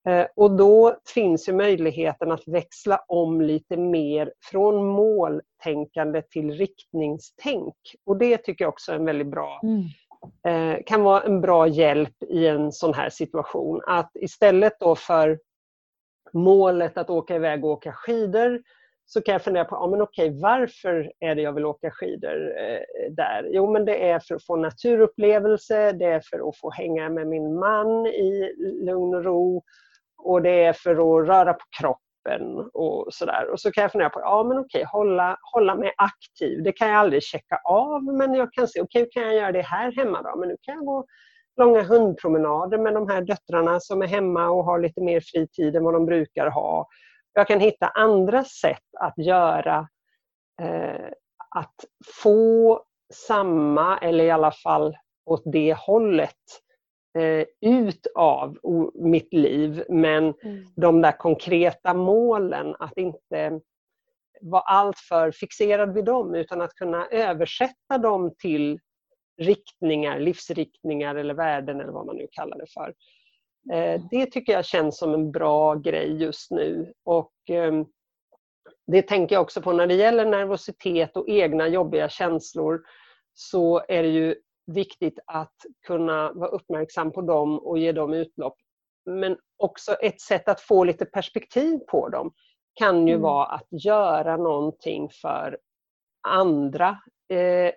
Speaker 3: Eh, och då finns ju möjligheten att växla om lite mer från måltänkande till riktningstänk. Och det tycker jag också är en väldigt bra mm. Eh, kan vara en bra hjälp i en sån här situation. Att istället då för målet att åka iväg och åka skidor så kan jag fundera på, ja, men okej, varför är det jag vill åka skidor eh, där? Jo, men det är för att få naturupplevelse, det är för att få hänga med min man i lugn och ro och det är för att röra på kroppen och sådär. Och så kan jag fundera på, ja men okej, hålla, hålla mig aktiv. Det kan jag aldrig checka av men jag kan se, okej kan jag göra det här hemma då? Men nu kan jag gå långa hundpromenader med de här döttrarna som är hemma och har lite mer fritid än vad de brukar ha. Jag kan hitta andra sätt att göra, eh, att få samma, eller i alla fall åt det hållet, eh, ut av mitt liv. Men mm. de där konkreta målen, att inte vara alltför fixerad vid dem utan att kunna översätta dem till riktningar, livsriktningar eller värden eller vad man nu kallar det för. Eh, det tycker jag känns som en bra grej just nu. Och eh, det tänker jag också på när det gäller nervositet och egna jobbiga känslor så är det ju viktigt att kunna vara uppmärksam på dem och ge dem utlopp. Men också ett sätt att få lite perspektiv på dem kan ju mm. vara att göra någonting för andra eh,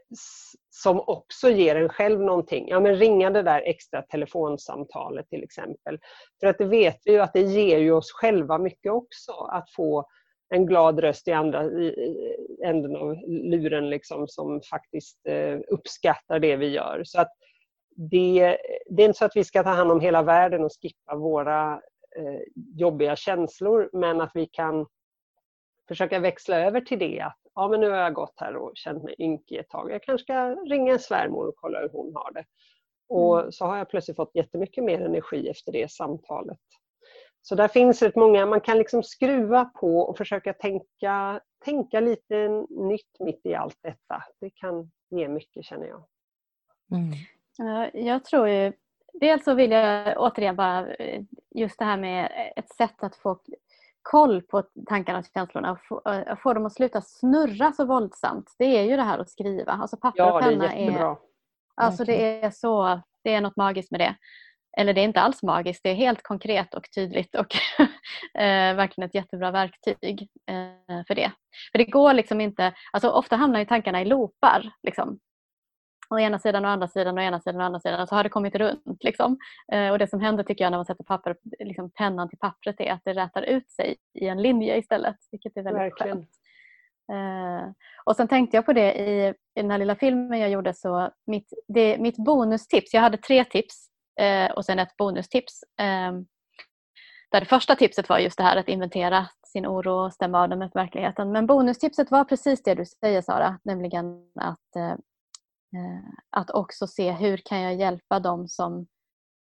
Speaker 3: som också ger en själv någonting. Ja, men ringa det där extra telefonsamtalet till exempel. För att det vet vi ju att det ger ju oss själva mycket också att få en glad röst i andra änden av luren liksom, som faktiskt eh, uppskattar det vi gör. Så att det, det är inte så att vi ska ta hand om hela världen och skippa våra eh, jobbiga känslor men att vi kan försöka växla över till det att ja, men nu har jag gått här och känt mig ynkig ett tag. Jag kanske ska ringa en svärmor och kolla hur hon har det. Och mm. så har jag plötsligt fått jättemycket mer energi efter det samtalet. Så där finns rätt många, man kan liksom skruva på och försöka tänka, tänka lite nytt mitt i allt detta. Det kan ge mycket känner jag.
Speaker 2: Mm. Jag tror ju, dels så vill jag återigen bara eh, just det här med ett sätt att få koll på tankarna och känslorna och få, äh, få dem att sluta snurra så våldsamt. Det är ju det här att skriva. Alltså papper
Speaker 3: ja,
Speaker 2: och penna
Speaker 3: är, är
Speaker 2: Alltså det är så, det är något magiskt med det. Eller det är inte alls magiskt, det är helt konkret och tydligt och eh, verkligen ett jättebra verktyg eh, för det. För det går liksom inte, alltså ofta hamnar ju tankarna i loopar. Liksom å ena sidan och andra sidan och ena sidan och andra sidan och så har det kommit runt. Liksom. Eh, och det som händer tycker jag när man sätter papper, liksom pennan till pappret är att det rätar ut sig i en linje istället. Vilket är väldigt Verkligen. skönt. Eh, och sen tänkte jag på det i, i den här lilla filmen jag gjorde så mitt, det, mitt bonustips, jag hade tre tips eh, och sen ett bonustips. Eh, där det första tipset var just det här att inventera sin oro och stämma av den med verkligheten. Men bonustipset var precis det du säger Sara, nämligen att eh, eh, att också se hur kan jag hjälpa dem som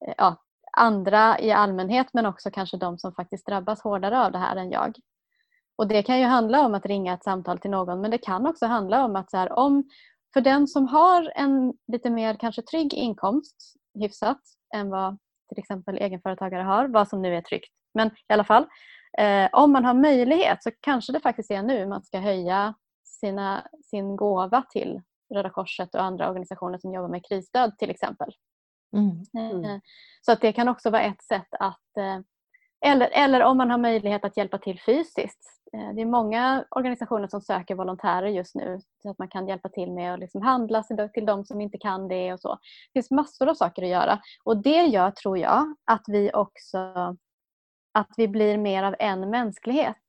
Speaker 2: eh, ja, andra i allmänhet men också kanske de som faktiskt drabbas hårdare av det här än jag. Och Det kan ju handla om att ringa ett samtal till någon men det kan också handla om att så här, om för den som har en lite mer kanske trygg inkomst hyfsat än vad till exempel egenföretagare har, vad som nu är tryggt. Men i alla fall, eh, om man har möjlighet så kanske det faktiskt är nu man ska höja sina, sin gåva till Röda Korset och andra organisationer som jobbar med krisstöd till exempel. Mm. Mm. Så att det kan också vara ett sätt att, eh, eller, eller om man har möjlighet att hjälpa till fysiskt. Eh, det är många organisationer som söker volontärer just nu så att man kan hjälpa till med att liksom handla till de som inte kan det och så. Det finns massor av saker att göra och det gör, tror jag, att vi också att vi blir mer av en mänsklighet.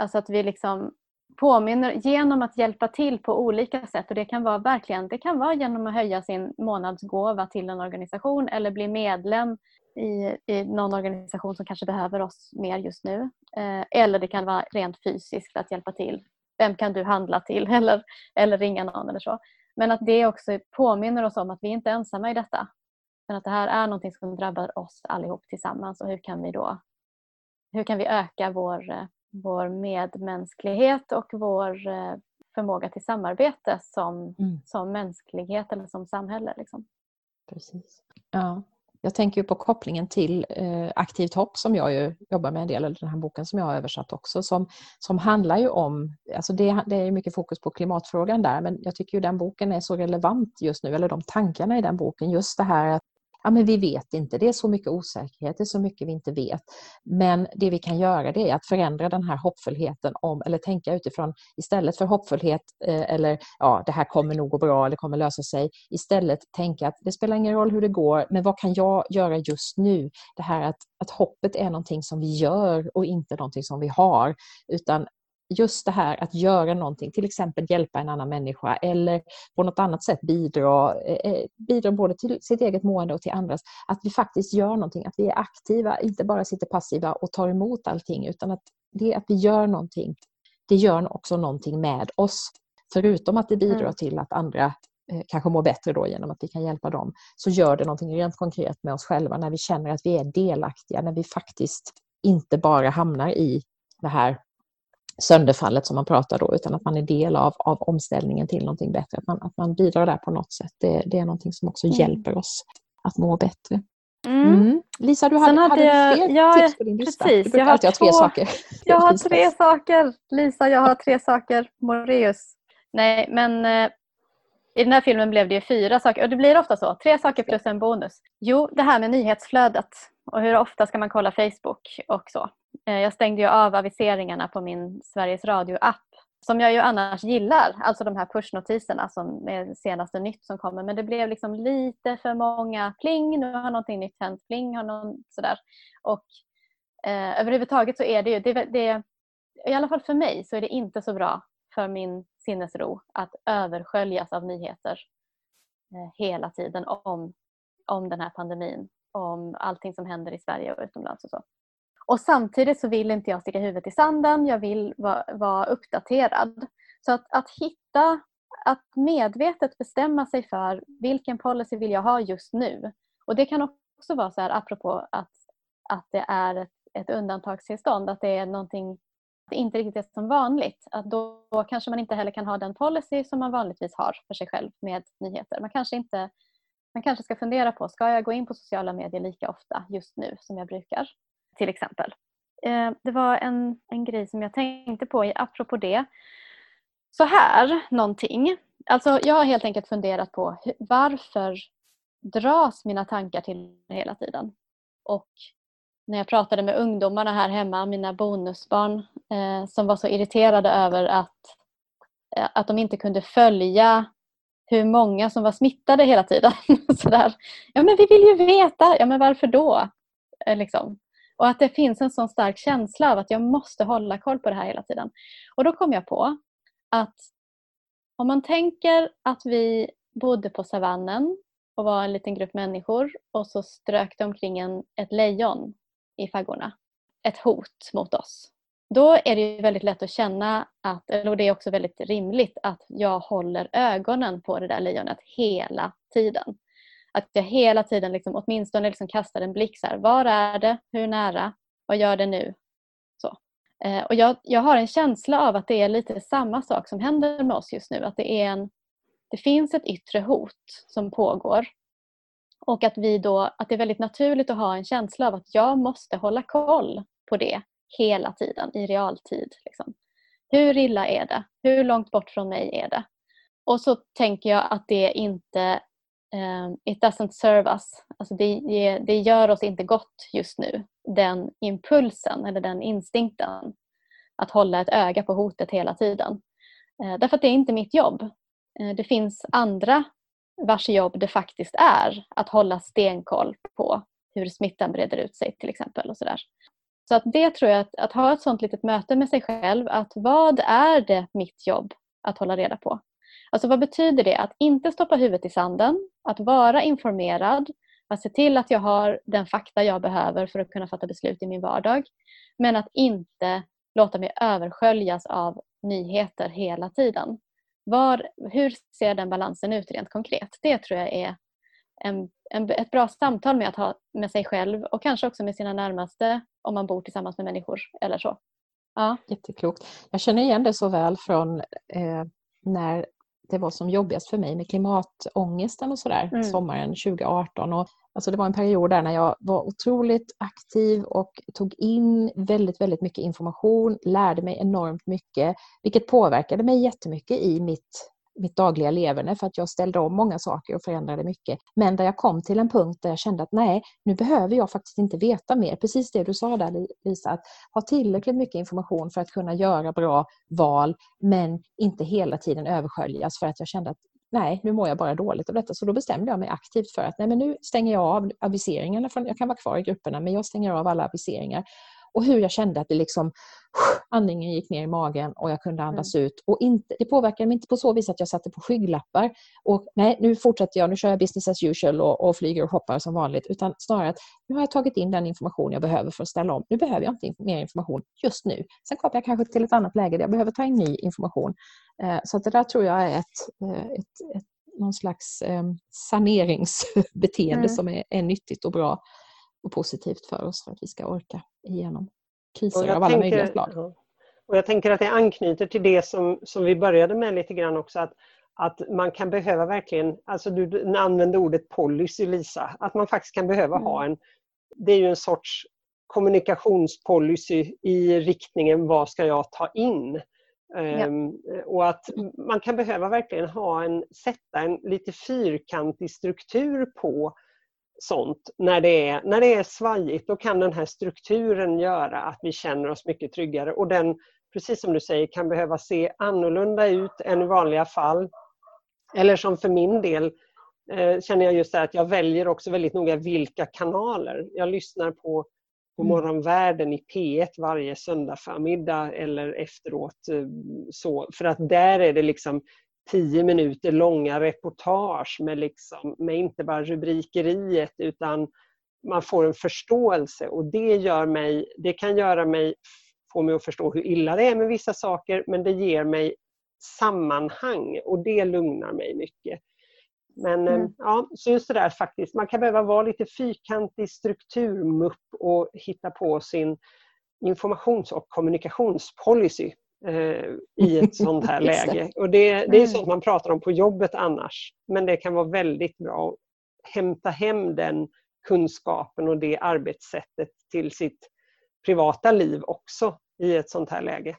Speaker 2: Alltså att vi liksom påminner genom att hjälpa till på olika sätt och det kan vara verkligen det kan vara genom att höja sin månadsgåva till en organisation eller bli medlem i, i någon organisation som kanske behöver oss mer just nu. Eh, eller det kan vara rent fysiskt att hjälpa till. Vem kan du handla till? Eller, eller ringa någon eller så. Men att det också påminner oss om att vi inte är ensamma i detta. Men att det här är någonting som drabbar oss allihop tillsammans och hur kan vi då hur kan vi öka vår, vår medmänsklighet och vår eh, förmåga till samarbete som, mm. som mänsklighet eller som samhälle. Liksom.
Speaker 1: Precis. Ja, jag tänker på kopplingen till eh, Aktivt hopp som jag ju jobbar med en del, eller den här boken som jag har översatt också, som, som handlar ju om, alltså det, det är mycket fokus på klimatfrågan där, men jag tycker ju den boken är så relevant just nu, eller de tankarna i den boken, just det här att ja, men vi vet inte, det är så mycket osäkerhet, det är så mycket vi inte vet. Men det vi kan göra det är att förändra den här hoppfullheten om, eller tänka utifrån, istället för hoppfullhet eh, eller ja, det här kommer nog gå bra eller kommer lösa sig, istället tänka att det spelar ingen roll hur det går, men vad kan jag göra just nu? Det här att, att hoppet är någonting som vi gör och inte någonting som vi har, utan just det här att göra någonting, till exempel hjälpa en annan människa eller på något annat sätt bidra, eh, eh, bidra både till sitt eget mående och till andras. Att vi faktiskt gör någonting, att vi är aktiva, inte bara sitter passiva och tar emot allting utan att det att vi gör någonting, det gör också någonting med oss. Förutom att det bidrar mm. till att andra eh, kanske mår bättre då genom att vi kan hjälpa dem, så gör det någonting rent konkret med oss själva när vi känner att vi är delaktiga, när vi faktiskt inte bara hamnar i det här sönderfallet som man pratar då, utan att man är del av, av omställningen till någonting bättre. Att man, att man bidrar där på något sätt. Det, det är någonting som också mm. hjälper oss att må bättre. Mm. Mm. Lisa, du hade, hade, hade fler jag, tips på din lista? Precis, du brukar alltid ha tre saker.
Speaker 2: Jag har tre saker. Lisa, jag har tre saker. Moreus. Nej, men eh, i den här filmen blev det fyra saker. Och det blir ofta så. Tre saker plus en bonus. Jo, det här med nyhetsflödet. Och hur ofta ska man kolla Facebook och så. Eh, jag stängde ju av aviseringarna på min Sveriges Radio-app som jag ju annars gillar, alltså de här pushnotiserna som är senaste nytt som kommer. Men det blev liksom lite för många pling, nu har någonting nytt hänt, pling har någon sådär. Och eh, överhuvudtaget så är det ju, det, det, i alla fall för mig så är det inte så bra för min sinnesro att översköljas av nyheter eh, hela tiden om, om den här pandemin, om allting som händer i Sverige och utomlands och så. Och samtidigt så vill inte jag sticka huvudet i sanden, jag vill vara, vara uppdaterad. Så att, att hitta, att medvetet bestämma sig för vilken policy vill jag ha just nu. Och det kan också vara så här apropå att, att det är ett, ett undantagstillstånd, att det är någonting det inte riktigt är som vanligt. Att då, då kanske man inte heller kan ha den policy som man vanligtvis har för sig själv med nyheter. Man kanske, inte, man kanske ska fundera på, ska jag gå in på sociala medier lika ofta just nu som jag brukar? Till exempel. Eh, det var en, en grej som jag tänkte på apropå det. Så här någonting. Alltså jag har helt enkelt funderat på varför dras mina tankar till hela tiden? Och när jag pratade med ungdomarna här hemma, mina bonusbarn, eh, som var så irriterade över att, eh, att de inte kunde följa hur många som var smittade hela tiden. Sådär. Ja men vi vill ju veta, ja men varför då? Eh, liksom. Och att det finns en sån stark känsla av att jag måste hålla koll på det här hela tiden. Och då kom jag på att om man tänker att vi bodde på savannen och var en liten grupp människor och så strök det omkring en, ett lejon i faggorna. Ett hot mot oss. Då är det väldigt lätt att känna att, och det är också väldigt rimligt att jag håller ögonen på det där lejonet hela tiden. Att jag hela tiden liksom, åtminstone liksom kastar en blick. Så här, var är det? Hur nära? Vad gör det nu? Så. Eh, och jag, jag har en känsla av att det är lite samma sak som händer med oss just nu. Att det, är en, det finns ett yttre hot som pågår. Och att, vi då, att det är väldigt naturligt att ha en känsla av att jag måste hålla koll på det hela tiden i realtid. Liksom. Hur illa är det? Hur långt bort från mig är det? Och så tänker jag att det inte Ehm, it doesn't serve us. Alltså det, det gör oss inte gott just nu. Den impulsen eller den instinkten att hålla ett öga på hotet hela tiden. Eh, därför att det är inte mitt jobb. Eh, det finns andra vars jobb det faktiskt är att hålla stenkoll på hur smittan breder ut sig till exempel. och Så, där. så att det tror jag, att, att ha ett sånt litet möte med sig själv, att vad är det mitt jobb att hålla reda på? Alltså vad betyder det? Att inte stoppa huvudet i sanden, att vara informerad, att se till att jag har den fakta jag behöver för att kunna fatta beslut i min vardag. Men att inte låta mig översköljas av nyheter hela tiden. Var, hur ser den balansen ut rent konkret? Det tror jag är en, en, ett bra samtal med att ha med sig själv och kanske också med sina närmaste om man bor tillsammans med människor eller så.
Speaker 1: Ja. Jätteklokt. Jag känner igen det så väl från eh, när det var som jobbigast för mig med klimatångesten och sådär mm. sommaren 2018. Och, alltså det var en period där när jag var otroligt aktiv och tog in väldigt, väldigt mycket information, lärde mig enormt mycket, vilket påverkade mig jättemycket i mitt mitt dagliga leverne för att jag ställde om många saker och förändrade mycket. Men där jag kom till en punkt där jag kände att nej, nu behöver jag faktiskt inte veta mer. Precis det du sa där Lisa, att ha tillräckligt mycket information för att kunna göra bra val men inte hela tiden översköljas för att jag kände att nej, nu mår jag bara dåligt av detta. Så då bestämde jag mig aktivt för att nej, men nu stänger jag av aviseringarna. Från, jag kan vara kvar i grupperna men jag stänger av alla aviseringar och hur jag kände att det liksom, andningen gick ner i magen och jag kunde andas mm. ut. Och inte, det påverkade mig inte på så vis att jag satte på skygglappar och nej, nu fortsätter jag, nu kör jag business as usual och, och flyger och hoppar som vanligt. Utan snarare att nu har jag tagit in den information jag behöver för att ställa om. Nu behöver jag inte mer information just nu. Sen kommer jag kanske till ett annat läge där jag behöver ta in ny information. Eh, så det där tror jag är ett, eh, ett, ett någon slags eh, saneringsbeteende mm. som är, är nyttigt och bra och positivt för oss för att vi ska orka igenom kriser av alla tänker, möjliga slag.
Speaker 3: Och jag tänker att det anknyter till det som, som vi började med lite grann också att, att man kan behöva verkligen, alltså du använde ordet policy Lisa, att man faktiskt kan behöva mm. ha en, det är ju en sorts kommunikationspolicy i riktningen vad ska jag ta in? Ja. Um, och att man kan behöva verkligen ha en, sätta en lite fyrkantig struktur på sånt, när det, är, när det är svajigt, då kan den här strukturen göra att vi känner oss mycket tryggare. Och den, precis som du säger, kan behöva se annorlunda ut än i vanliga fall. Eller som för min del eh, känner jag just det att jag väljer också väldigt noga vilka kanaler. Jag lyssnar på på mm. Morgonvärlden i P1 varje söndag förmiddag eller efteråt. Eh, så, för att där är det liksom tio minuter långa reportage med, liksom, med inte bara rubrikeriet utan man får en förståelse och det, gör mig, det kan göra mig, få mig att förstå hur illa det är med vissa saker men det ger mig sammanhang och det lugnar mig mycket. Men mm. ja, så just det där faktiskt, man kan behöva vara lite fyrkantig strukturmupp och hitta på sin informations och kommunikationspolicy eh, i ett sånt här läge. Och det, det är mm. sånt man pratar om på jobbet annars. Men det kan vara väldigt bra att hämta hem den kunskapen och det arbetssättet till sitt privata liv också i ett sånt här läge.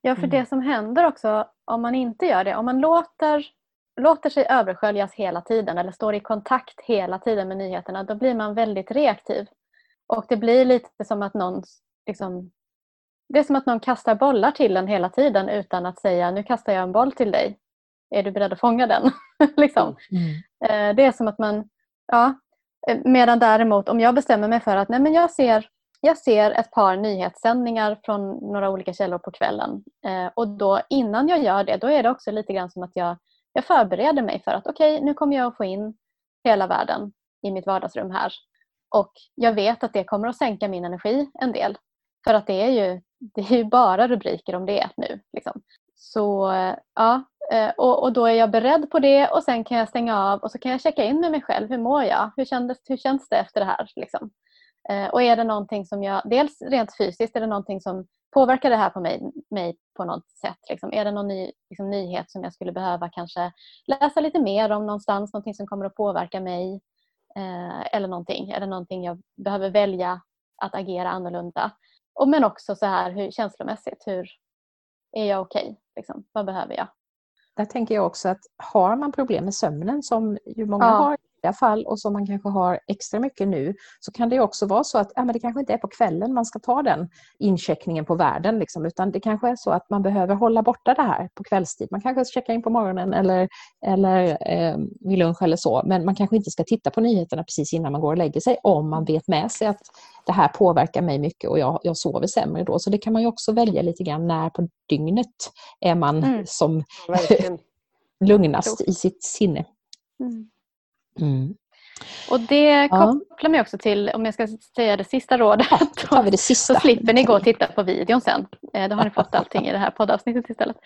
Speaker 2: Ja, för det mm. som händer också om man inte gör det, om man låter, låter sig översköljas hela tiden eller står i kontakt hela tiden med nyheterna, då blir man väldigt reaktiv. Och det blir lite som att någon liksom det är som att någon kastar bollar till en hela tiden utan att säga nu kastar jag en boll till dig. Är du beredd att fånga den? liksom. mm. Eh, det är som att man, ja, eh, medan däremot om jag bestämmer mig för att nej men jag ser jag ser ett par nyhetssändningar från några olika källor på kvällen. Eh, och då innan jag gör det, då är det också lite grann som att jag, jag förbereder mig för att okej, okay, nu kommer jag att få in hela världen i mitt vardagsrum här. Och jag vet att det kommer att sänka min energi en del. För att det är ju det är ju bara rubriker om det nu. Liksom. Så ja, eh, och, och, då är jag beredd på det och sen kan jag stänga av och så kan jag checka in med mig själv. Hur mår jag? Hur, kändes, hur känns det efter det här? Liksom. Eh, och är det någonting som jag, dels rent fysiskt, är det någonting som påverkar det här på mig, mig på något sätt? Liksom? Är det någon ny, liksom, nyhet som jag skulle behöva kanske läsa lite mer om någonstans? Någonting som kommer att påverka mig? Eh, eller någonting? Är det någonting jag behöver välja att agera annorlunda? Och, men också så här hur, känslomässigt, hur är jag okej? Okay, liksom? Vad behöver jag?
Speaker 1: där tänker jag också att har man problem med sömnen som ju många
Speaker 2: Ja.
Speaker 1: har fall och som man kanske har extra mycket nu så kan det också vara så att ja, men det kanske inte är på kvällen man ska ta den incheckningen på världen liksom, utan det kanske är så att man behöver hålla borta det här på kvällstid. Man kanske checkar in på morgonen eller, eller eh, vid lunch eller så men man kanske inte ska titta på nyheterna precis innan man går och lägger sig om man vet med sig att det här påverkar mig mycket och jag, jag sover sämre då. Så det kan man ju också välja lite grann när på dygnet är man
Speaker 2: Mm.
Speaker 1: som lugnast i sitt sinne.
Speaker 2: Mm.
Speaker 1: Mm.
Speaker 2: Och det
Speaker 1: Ja.
Speaker 2: kopplar mig också till, om jag ska säga det sista rådet,
Speaker 1: vi det sista.
Speaker 2: så slipper ni gå och titta på videon sen. Eh, Då har ni fått allting i det här poddavsnittet istället.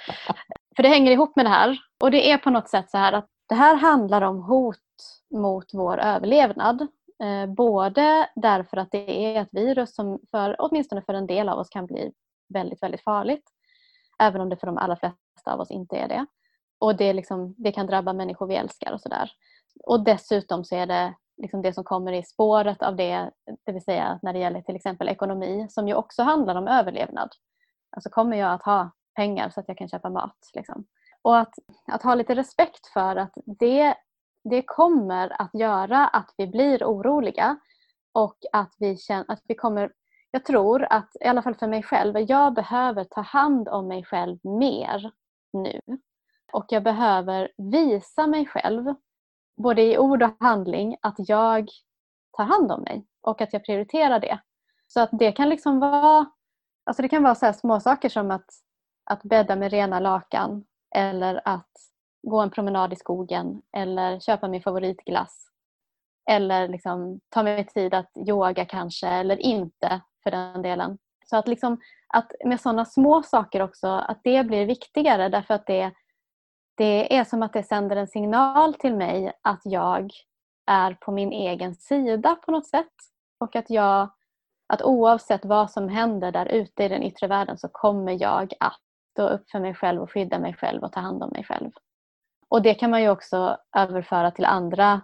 Speaker 2: För det hänger ihop med det här. Och det är på något sätt så här att det här handlar om hot mot vår överlevnad. Eh, både därför att det är ett virus som för, åtminstone för en del av oss kan bli väldigt, väldigt farligt. Även om det för de allra flesta av oss inte är det. Och det, liksom, det kan drabba människor vi älskar och sådär. Och dessutom så är det liksom det som kommer i spåret av det, det vill säga när det gäller till exempel ekonomi som ju också handlar om överlevnad. Alltså kommer jag att ha pengar så att jag kan köpa mat? Liksom. Och att, att ha lite respekt för att det, det kommer att göra att vi blir oroliga och att vi känner att vi kommer jag tror att, i alla fall för mig själv, jag behöver ta hand om mig själv mer nu. Och jag behöver visa mig själv, både i ord och handling, att jag tar hand om mig och att jag prioriterar det. Så att det kan liksom vara, alltså det kan vara så här små saker som att, att bädda med rena lakan eller att gå en promenad i skogen eller köpa min favoritglass. Eller liksom ta mig tid att yoga kanske eller inte för den delen. Så att, liksom, att med sådana små saker också, att det blir viktigare därför att det, det är som att det sänder en signal till mig att jag är på min egen sida på något sätt. Och att jag, att oavsett vad som händer där ute i den yttre världen så kommer jag att stå upp för mig själv och skydda mig själv och ta hand om mig själv. Och det kan man ju också överföra till andra.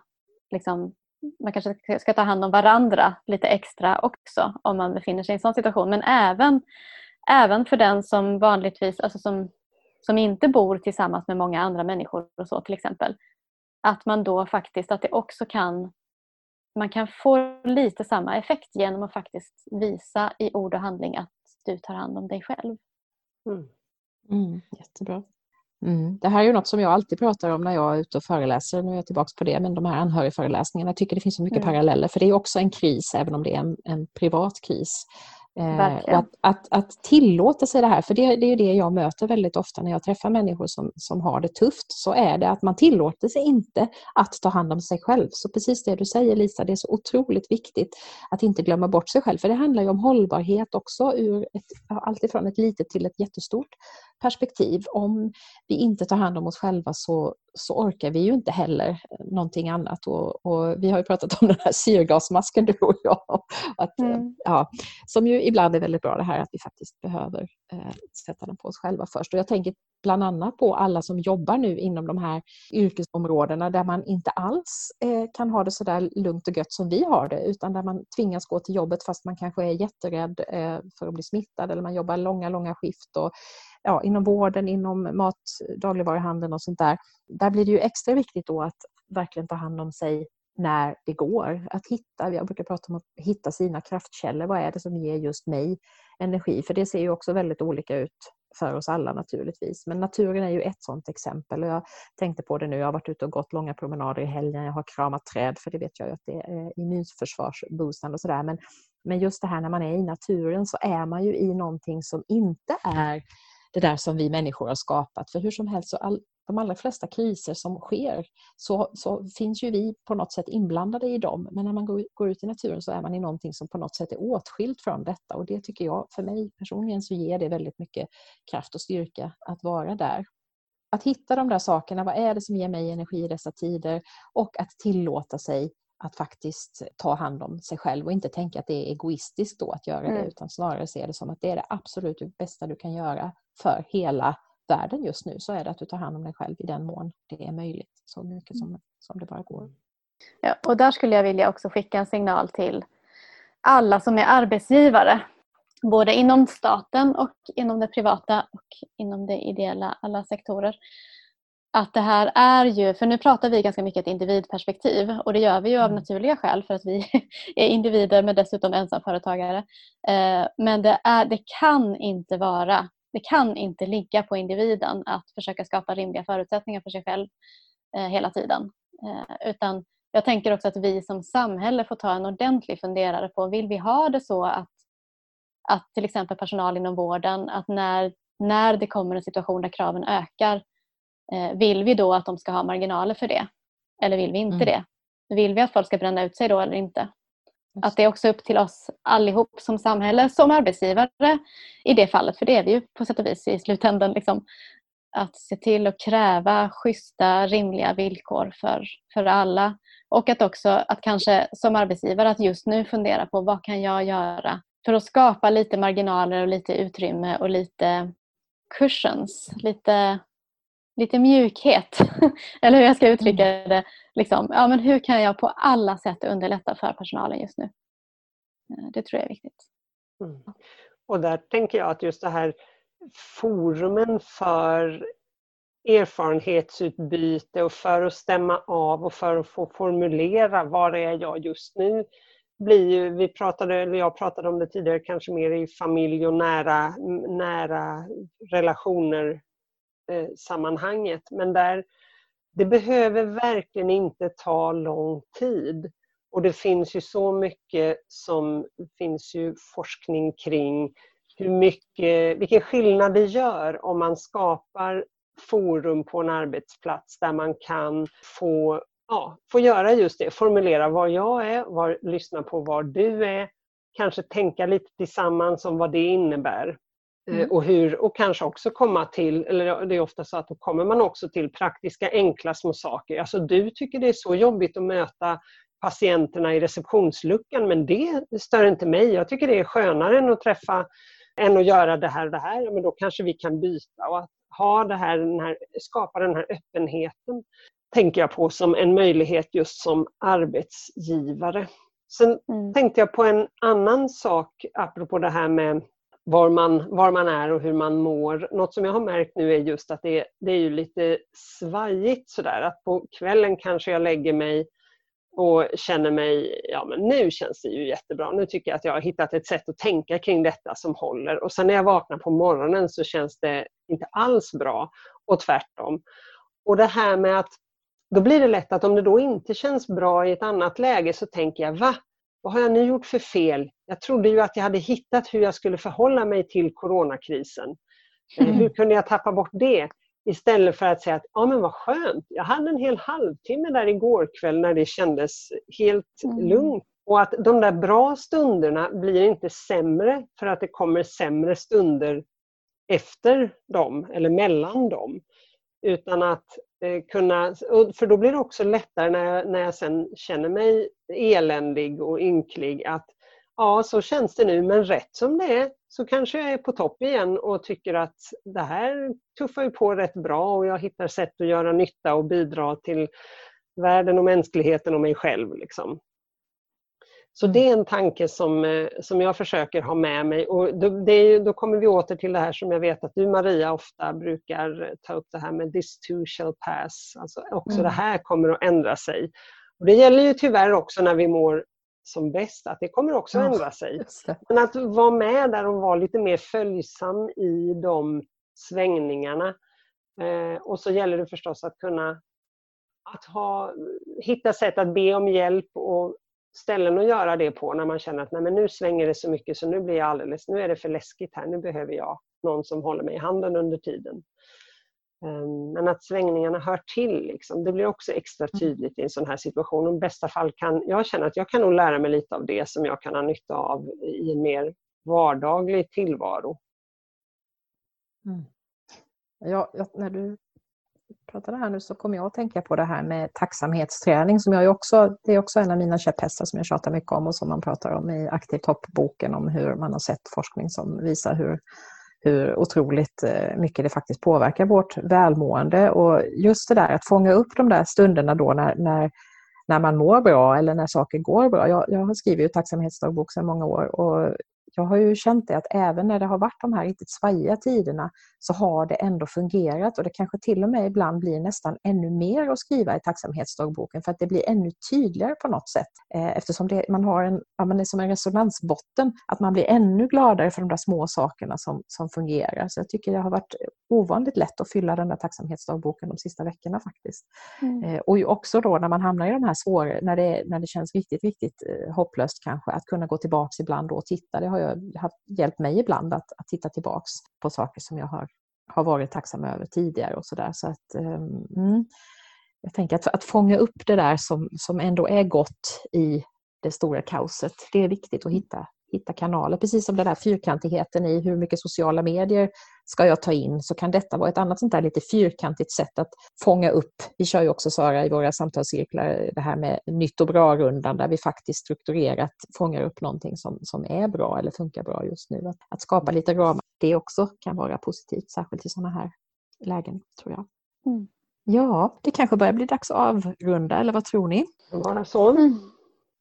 Speaker 2: Liksom, man kanske ska ta hand om varandra lite extra också om man befinner sig i en sån situation. Men även, även för den som vanligtvis, alltså som, som inte bor tillsammans med många andra människor och så till exempel. Att man då faktiskt, att det också kan man kan få lite samma effekt genom att faktiskt visa i ord och handling att du tar hand om dig själv.
Speaker 3: Mm.
Speaker 1: Mm, jättebra. Mm. Det här är ju något som jag alltid pratar om när jag är ute och föreläser. Nu är jag tillbaka på det, men de här anhörigföreläsningarna. Jag tycker det finns så mycket
Speaker 2: Mm.
Speaker 1: paralleller, för det är också en kris, även om det är en, en privat kris. Eh, och att, att, att tillåta sig det här, för det, det är ju det jag möter väldigt ofta när jag träffar människor som, som har det tufft, så är det att man tillåter sig inte att ta hand om sig själv. Så precis det du säger Lisa, det är så otroligt viktigt att inte glömma bort sig själv, för det handlar ju om hållbarhet också, ur ett, alltifrån ett litet till ett jättestort perspektiv. Om vi inte tar hand om oss själva så, så orkar vi ju inte heller någonting annat. Och, och vi har ju pratat om den här syrgasmasken du och jag. Att,
Speaker 2: Mm.
Speaker 1: ja, som ju ibland är väldigt bra det här att vi faktiskt behöver eh, sätta den på oss själva först. Och jag tänker bland annat på alla som jobbar nu inom de här yrkesområdena där man inte alls eh, kan ha det så där lugnt och gött som vi har det utan där man tvingas gå till jobbet fast man kanske är jätterädd eh, för att bli smittad eller man jobbar långa, långa skift. Och, ja, inom vården, inom mat, dagligvaruhandeln och sånt där. Där blir det ju extra viktigt då att verkligen ta hand om sig när det går. Att hitta, jag brukar prata om att hitta sina kraftkällor. Vad är det som ger just mig energi? För det ser ju också väldigt olika ut för oss alla naturligtvis. Men naturen är ju ett sådant exempel. Och jag tänkte på det nu, jag har varit ute och gått långa promenader i helgen. Jag har kramat träd för det vet jag ju att det är immunförsvarsboostande och sådär. Men, men just det här när man är i naturen så är man ju i någonting som inte är det där som vi människor har skapat. För hur som helst, så all, de allra flesta kriser som sker så, så finns ju vi på något sätt inblandade i dem. Men när man går, går ut i naturen så är man i någonting som på något sätt är åtskilt från detta. Och det tycker jag, för mig personligen, så ger det väldigt mycket kraft och styrka att vara där. Att hitta de där sakerna, vad är det som ger mig energi i dessa tider? Och att tillåta sig att faktiskt ta hand om sig själv och inte tänka att det är egoistiskt då att göra det
Speaker 2: Mm.
Speaker 1: utan snarare se det som att det är det absolut bästa du kan göra för hela världen just nu så är det att du tar hand om dig själv i den mån det är möjligt. Så mycket som, som det bara går.
Speaker 2: Ja, och där skulle jag vilja också skicka en signal till alla som är arbetsgivare. Både inom staten och inom det privata och inom det ideella, alla sektorer. Att det här är ju, för nu pratar vi ganska mycket ett individperspektiv och det gör vi ju av mm. naturliga skäl för att vi är individer men dessutom ensamföretagare. Eh, men det, är, det kan inte vara, det kan inte ligga på individen att försöka skapa rimliga förutsättningar för sig själv eh, hela tiden. Eh, utan jag tänker också att vi som samhälle får ta en ordentlig funderare på, vill vi ha det så att, att till exempel personal inom vården, att när, när det kommer en situation där kraven ökar vill vi då att de ska ha marginaler för det? Eller vill vi inte mm. det? Vill vi att folk ska bränna ut sig då eller inte? Att det är också upp till oss allihop som samhälle, som arbetsgivare i det fallet, för det är vi ju på sätt och vis i slutändan. Liksom, att se till att kräva schyssta, rimliga villkor för, för alla. Och att också att kanske som arbetsgivare att just nu fundera på vad kan jag göra för att skapa lite marginaler och lite utrymme och lite cushions, lite lite mjukhet. Eller hur jag ska uttrycka mm. det. Liksom, ja, men hur kan jag på alla sätt underlätta för personalen just nu? Eh, det tror jag är viktigt.
Speaker 3: Mm. Och där tänker jag att just det här forumen för erfarenhetsutbyte och för att stämma av och för att få formulera var är jag just nu blir ju, vi pratade, eller jag pratade om det tidigare, kanske mer i familj och nära, nära relationer Eh, sammanhanget. Men där, det behöver verkligen inte ta lång tid. Och det finns ju så mycket som finns ju forskning kring hur mycket, vilken skillnad det gör om man skapar forum på en arbetsplats där man kan få, ja, få göra just det, formulera var jag är, var, lyssna på var du är, kanske tänka lite tillsammans om vad det innebär. Eh, mm. Och, hur, och kanske också komma till, eller det är ofta så att då kommer man också till praktiska enkla små saker. Alltså du tycker det är så jobbigt att möta patienterna i receptionsluckan men det stör inte mig. Jag tycker det är skönare än att träffa än att göra det här och det här. Men då kanske vi kan byta och att ha det här, den här, skapa den här öppenheten tänker jag på som en möjlighet just som arbetsgivare. Sen mm. tänkte jag på en annan sak apropå det här med var man, var man är och hur man mår. Något som jag har märkt nu är just att det, det är ju lite svajigt sådär att på kvällen kanske jag lägger mig och känner mig, ja men nu känns det ju jättebra. Nu tycker jag att jag har hittat ett sätt att tänka kring detta som håller. Och sen när jag vaknar på morgonen så känns det inte alls bra och tvärtom. Och det här med att då blir det lätt att om det då inte känns bra i ett annat läge så tänker jag, va? Vad har jag nu gjort för fel? Jag trodde ju att jag hade hittat hur jag skulle förhålla mig till coronakrisen. Mm. Hur kunde jag tappa bort det? Istället för att säga att ja men vad skönt, jag hade en hel halvtimme där igår kväll när det kändes helt mm. lugnt. Och att de där bra stunderna blir inte sämre för att det kommer sämre stunder efter dem eller mellan dem. Utan att eh, Eh, kunna, för då blir det också lättare när jag, när jag sen känner mig eländig och ynklig att ja, så känns det nu men rätt som det är så kanske jag är på topp igen och tycker att det här tuffar ju på rätt bra och jag hittar sätt att göra nytta och bidra till världen och mänskligheten och mig själv. Liksom. Så det är en tanke som, eh, som jag försöker ha med mig. Och då, är, då, kommer vi åter till det här som jag vet att du Maria ofta brukar ta upp det här med this too shall pass. Alltså också mm. det här kommer att ändra sig. Och det gäller ju tyvärr också när vi mår som bäst, att det kommer också att ändra sig. Men att vara med där och vara lite mer följsam i de svängningarna. Eh, och så gäller det förstås att kunna att ha, hitta sätt att be om hjälp och ställen att göra det på när man känner att Nej, men nu svänger det så mycket så nu blir jag alldeles, nu är det för läskigt här, nu behöver jag någon som håller mig i handen under tiden. Ehm, men att svängningarna hör till, liksom, det blir också extra mm. tydligt i en sån här situation. I bästa fall kan jag känna att jag kan nog lära mig lite av det som jag kan ha nytta av i en mer vardaglig tillvaro.
Speaker 1: Mm. Ja, när du pratade här nu så kom jag att tänka på det här med tacksamhetsträning som jag också, det är också en av mina käpphästar som jag tjatar mycket om och som man pratar om i Aktivt hopp-boken om hur man har sett forskning som visar hur, hur otroligt eh, mycket det faktiskt påverkar vårt välmående. Och just det där att fånga upp de där stunderna då när, när, när man mår bra eller när saker går bra. Jag, jag har skrivit tacksamhetsdagbok sedan många år och jag har ju känt det att även när det har varit de här riktigt svajiga tiderna så har det ändå fungerat och det kanske till och med ibland blir nästan ännu mer att skriva i tacksamhetsdagboken för att det blir ännu tydligare på något sätt eh, eftersom det, man har en, ja, man är som en resonansbotten, att man blir ännu gladare för de där små sakerna som, som fungerar. Så jag tycker det har varit ovanligt lätt att fylla den där tacksamhetsdagboken de sista veckorna faktiskt. Mm. Eh, och också då när man hamnar i de här svåra, när det, när det känns riktigt, riktigt eh, hopplöst kanske, att kunna gå tillbaks ibland och titta. Det har jag haft, hjälpt mig ibland att, att titta tillbaks på saker som jag har, har varit tacksam över tidigare och sådär. Så att, ehm, mm, jag tänker att, att fånga upp det där som, som ändå är gott i det stora kaoset, det är viktigt att hitta, hitta kanaler. Precis som den där fyrkantigheten i hur mycket sociala medier ska jag ta in så kan detta vara ett annat sånt där lite fyrkantigt sätt att fånga upp. Vi kör ju också Sara i våra samtalscirklar det här med nytt och bra-rundan där vi faktiskt strukturerat fångar upp någonting som, som är bra eller funkar bra just nu. Att, att skapa lite ramar, det också kan vara positivt, särskilt i sådana här lägen tror jag. Mm. Ja, det kanske börjar bli dags att avrunda, eller vad tror ni?
Speaker 3: Bara så. Mm.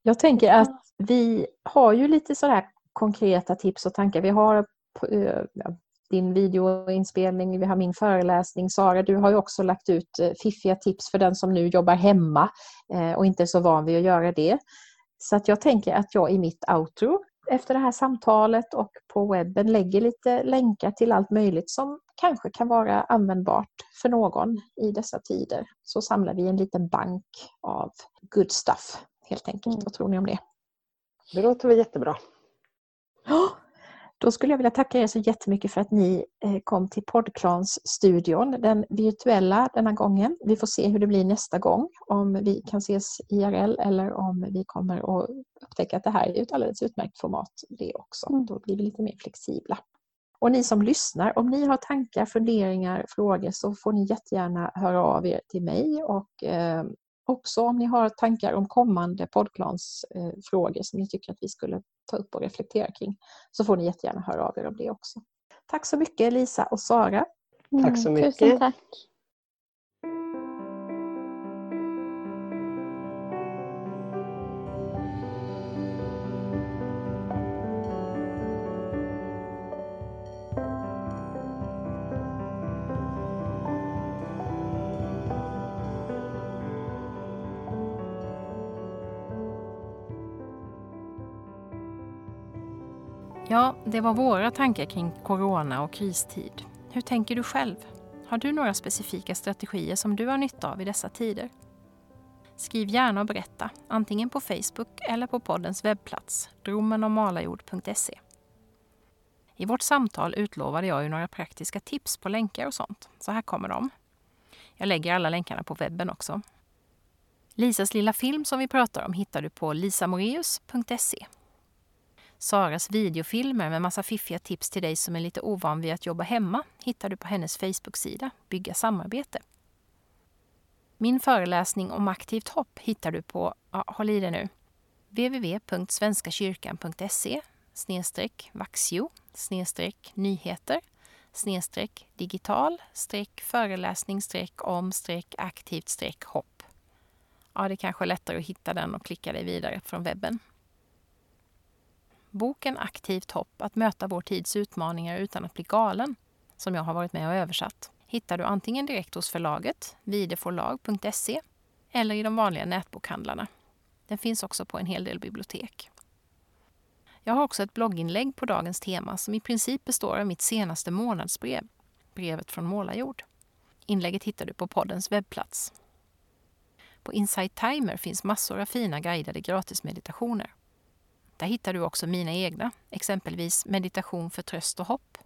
Speaker 1: Jag tänker att vi har ju lite sådär konkreta tips och tankar. Vi har eh, din videoinspelning, vi har min föreläsning. Sara, du har ju också lagt ut eh, fiffiga tips för den som nu jobbar hemma eh, och inte är så van vid att göra det. Så att jag tänker att jag i mitt outro efter det här samtalet och på webben lägger lite länkar till allt möjligt som kanske kan vara användbart för någon i dessa tider. Så samlar vi en liten bank av good stuff helt enkelt. Mm. Vad tror ni om det?
Speaker 3: Det låter väl jättebra.
Speaker 1: Då skulle jag vilja tacka er så jättemycket för att ni eh, kom till Poddklans-studion, den virtuella denna gången. Vi får se hur det blir nästa gång, om vi kan ses IRL eller om vi kommer att upptäcka att det här är ett alldeles utmärkt format det också. Mm. Då blir vi lite mer flexibla. Och ni som lyssnar, om ni har tankar, funderingar, frågor så får ni jättegärna höra av er till mig och eh, också om ni har tankar om kommande poddplansfrågor som ni tycker att vi skulle ta upp och reflektera kring så får ni jättegärna höra av er om det också. Tack så mycket Lisa och Sara.
Speaker 3: Mm, tack så mycket.
Speaker 2: Tusen tack.
Speaker 4: Ja, det var våra tankar kring corona och kristid. Hur tänker du själv? Har du några specifika strategier som du har nytta av i dessa tider? Skriv gärna och berätta, antingen på Facebook eller på poddens webbplats, dromenomalajord.se. I vårt samtal utlovade jag ju några praktiska tips på länkar och sånt, så här kommer de. Jag lägger alla länkarna på webben också. Lisas lilla film som vi pratar om hittar du på lisamoreus.se. Saras videofilmer med massa fiffiga tips till dig som är lite ovan vid att jobba hemma hittar du på hennes Facebook-sida Bygga samarbete. Min föreläsning om aktivt hopp hittar du på, ja, håll i det nu, www.svenskakyrkan.se snedstreck vaxio snedstreck nyheter snedstreck digital streck föreläsning streck om streck aktivt streck hopp. Ja, det kanske är lättare att hitta den och klicka dig vidare från webben. Boken Aktivt hopp, att möta vår tids utmaningar utan att bli galen, som jag har varit med och översatt, hittar du antingen direkt hos förlaget, videforlag.se, eller i de vanliga nätbokhandlarna. Den finns också på en hel del bibliotek. Jag har också ett blogginlägg på dagens tema som i princip består av mitt senaste månadsbrev, brevet från Målarjord. Inlägget hittar du på poddens webbplats. På Insight Timer finns massor av fina guidade gratismeditationer. Där hittar du också mina egna, exempelvis meditation för tröst och hopp,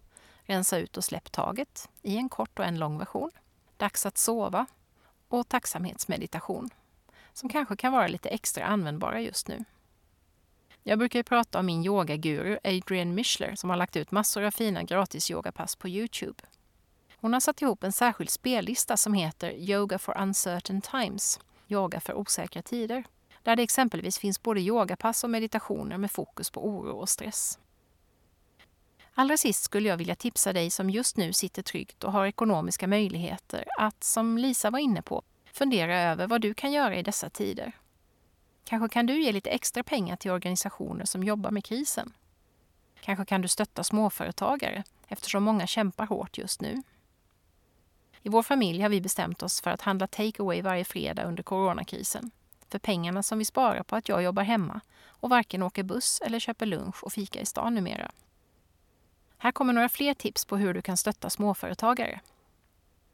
Speaker 4: rensa ut och släpp taget. I en kort och en lång version, dags att sova. Och tacksamhetsmeditation, som kanske kan vara lite extra användbara just nu. Jag brukar prata om min yogaguru Adrienne Mischler som har lagt ut massor av fina gratis yogapass på Youtube. Hon har satt ihop en särskild spellista som heter Yoga for uncertain times, yoga för osäkra tider där det exempelvis finns både yogapass och meditationer med fokus på oro och stress. Allra sist skulle jag vilja tipsa dig som just nu sitter tryggt och har ekonomiska möjligheter att, som Lisa var inne på, fundera över vad du kan göra i dessa tider. Kanske kan du ge lite extra pengar till organisationer som jobbar med krisen.
Speaker 1: Kanske kan du stötta småföretagare eftersom många kämpar hårt just nu. I vår familj har vi bestämt oss för att handla takeaway varje fredag under coronakrisen. För pengarna som vi sparar på att jag jobbar hemma och varken åker buss eller köper lunch och fika i stan numera. Här kommer några fler tips på hur du kan stötta småföretagare.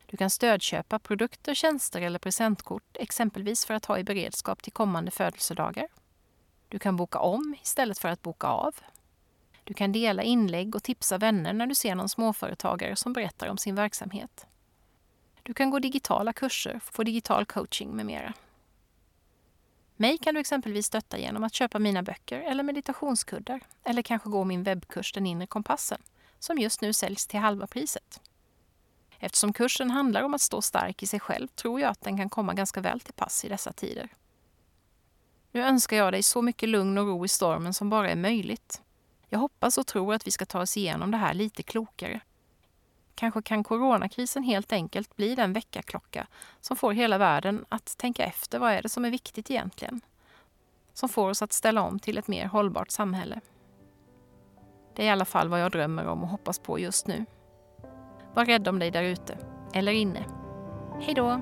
Speaker 1: Du kan stödköpa produkter, tjänster eller presentkort, exempelvis för att ha i beredskap till kommande födelsedagar. Du kan boka om istället för att boka av. Du kan dela inlägg och tipsa vänner när du ser någon småföretagare som berättar om sin verksamhet. Du kan gå digitala kurser, få digital coaching med mera. Mig kan du exempelvis stötta genom att köpa mina böcker eller meditationskuddar eller kanske gå min webbkurs Den inre kompassen som just nu säljs till halva priset. Eftersom kursen handlar om att stå stark i sig själv tror jag att den kan komma ganska väl till pass i dessa tider. Nu önskar jag dig så mycket lugn och ro i stormen som bara är möjligt. Jag hoppas och tror att vi ska ta oss igenom det här lite klokare. Kanske kan coronakrisen helt enkelt bli den väckarklocka som får hela världen att tänka efter vad är det som är viktigt egentligen? Som får oss att ställa om till ett mer hållbart samhälle. Det är i alla fall vad jag drömmer om och hoppas på just nu. Var rädd om dig där ute, eller inne. Hej då!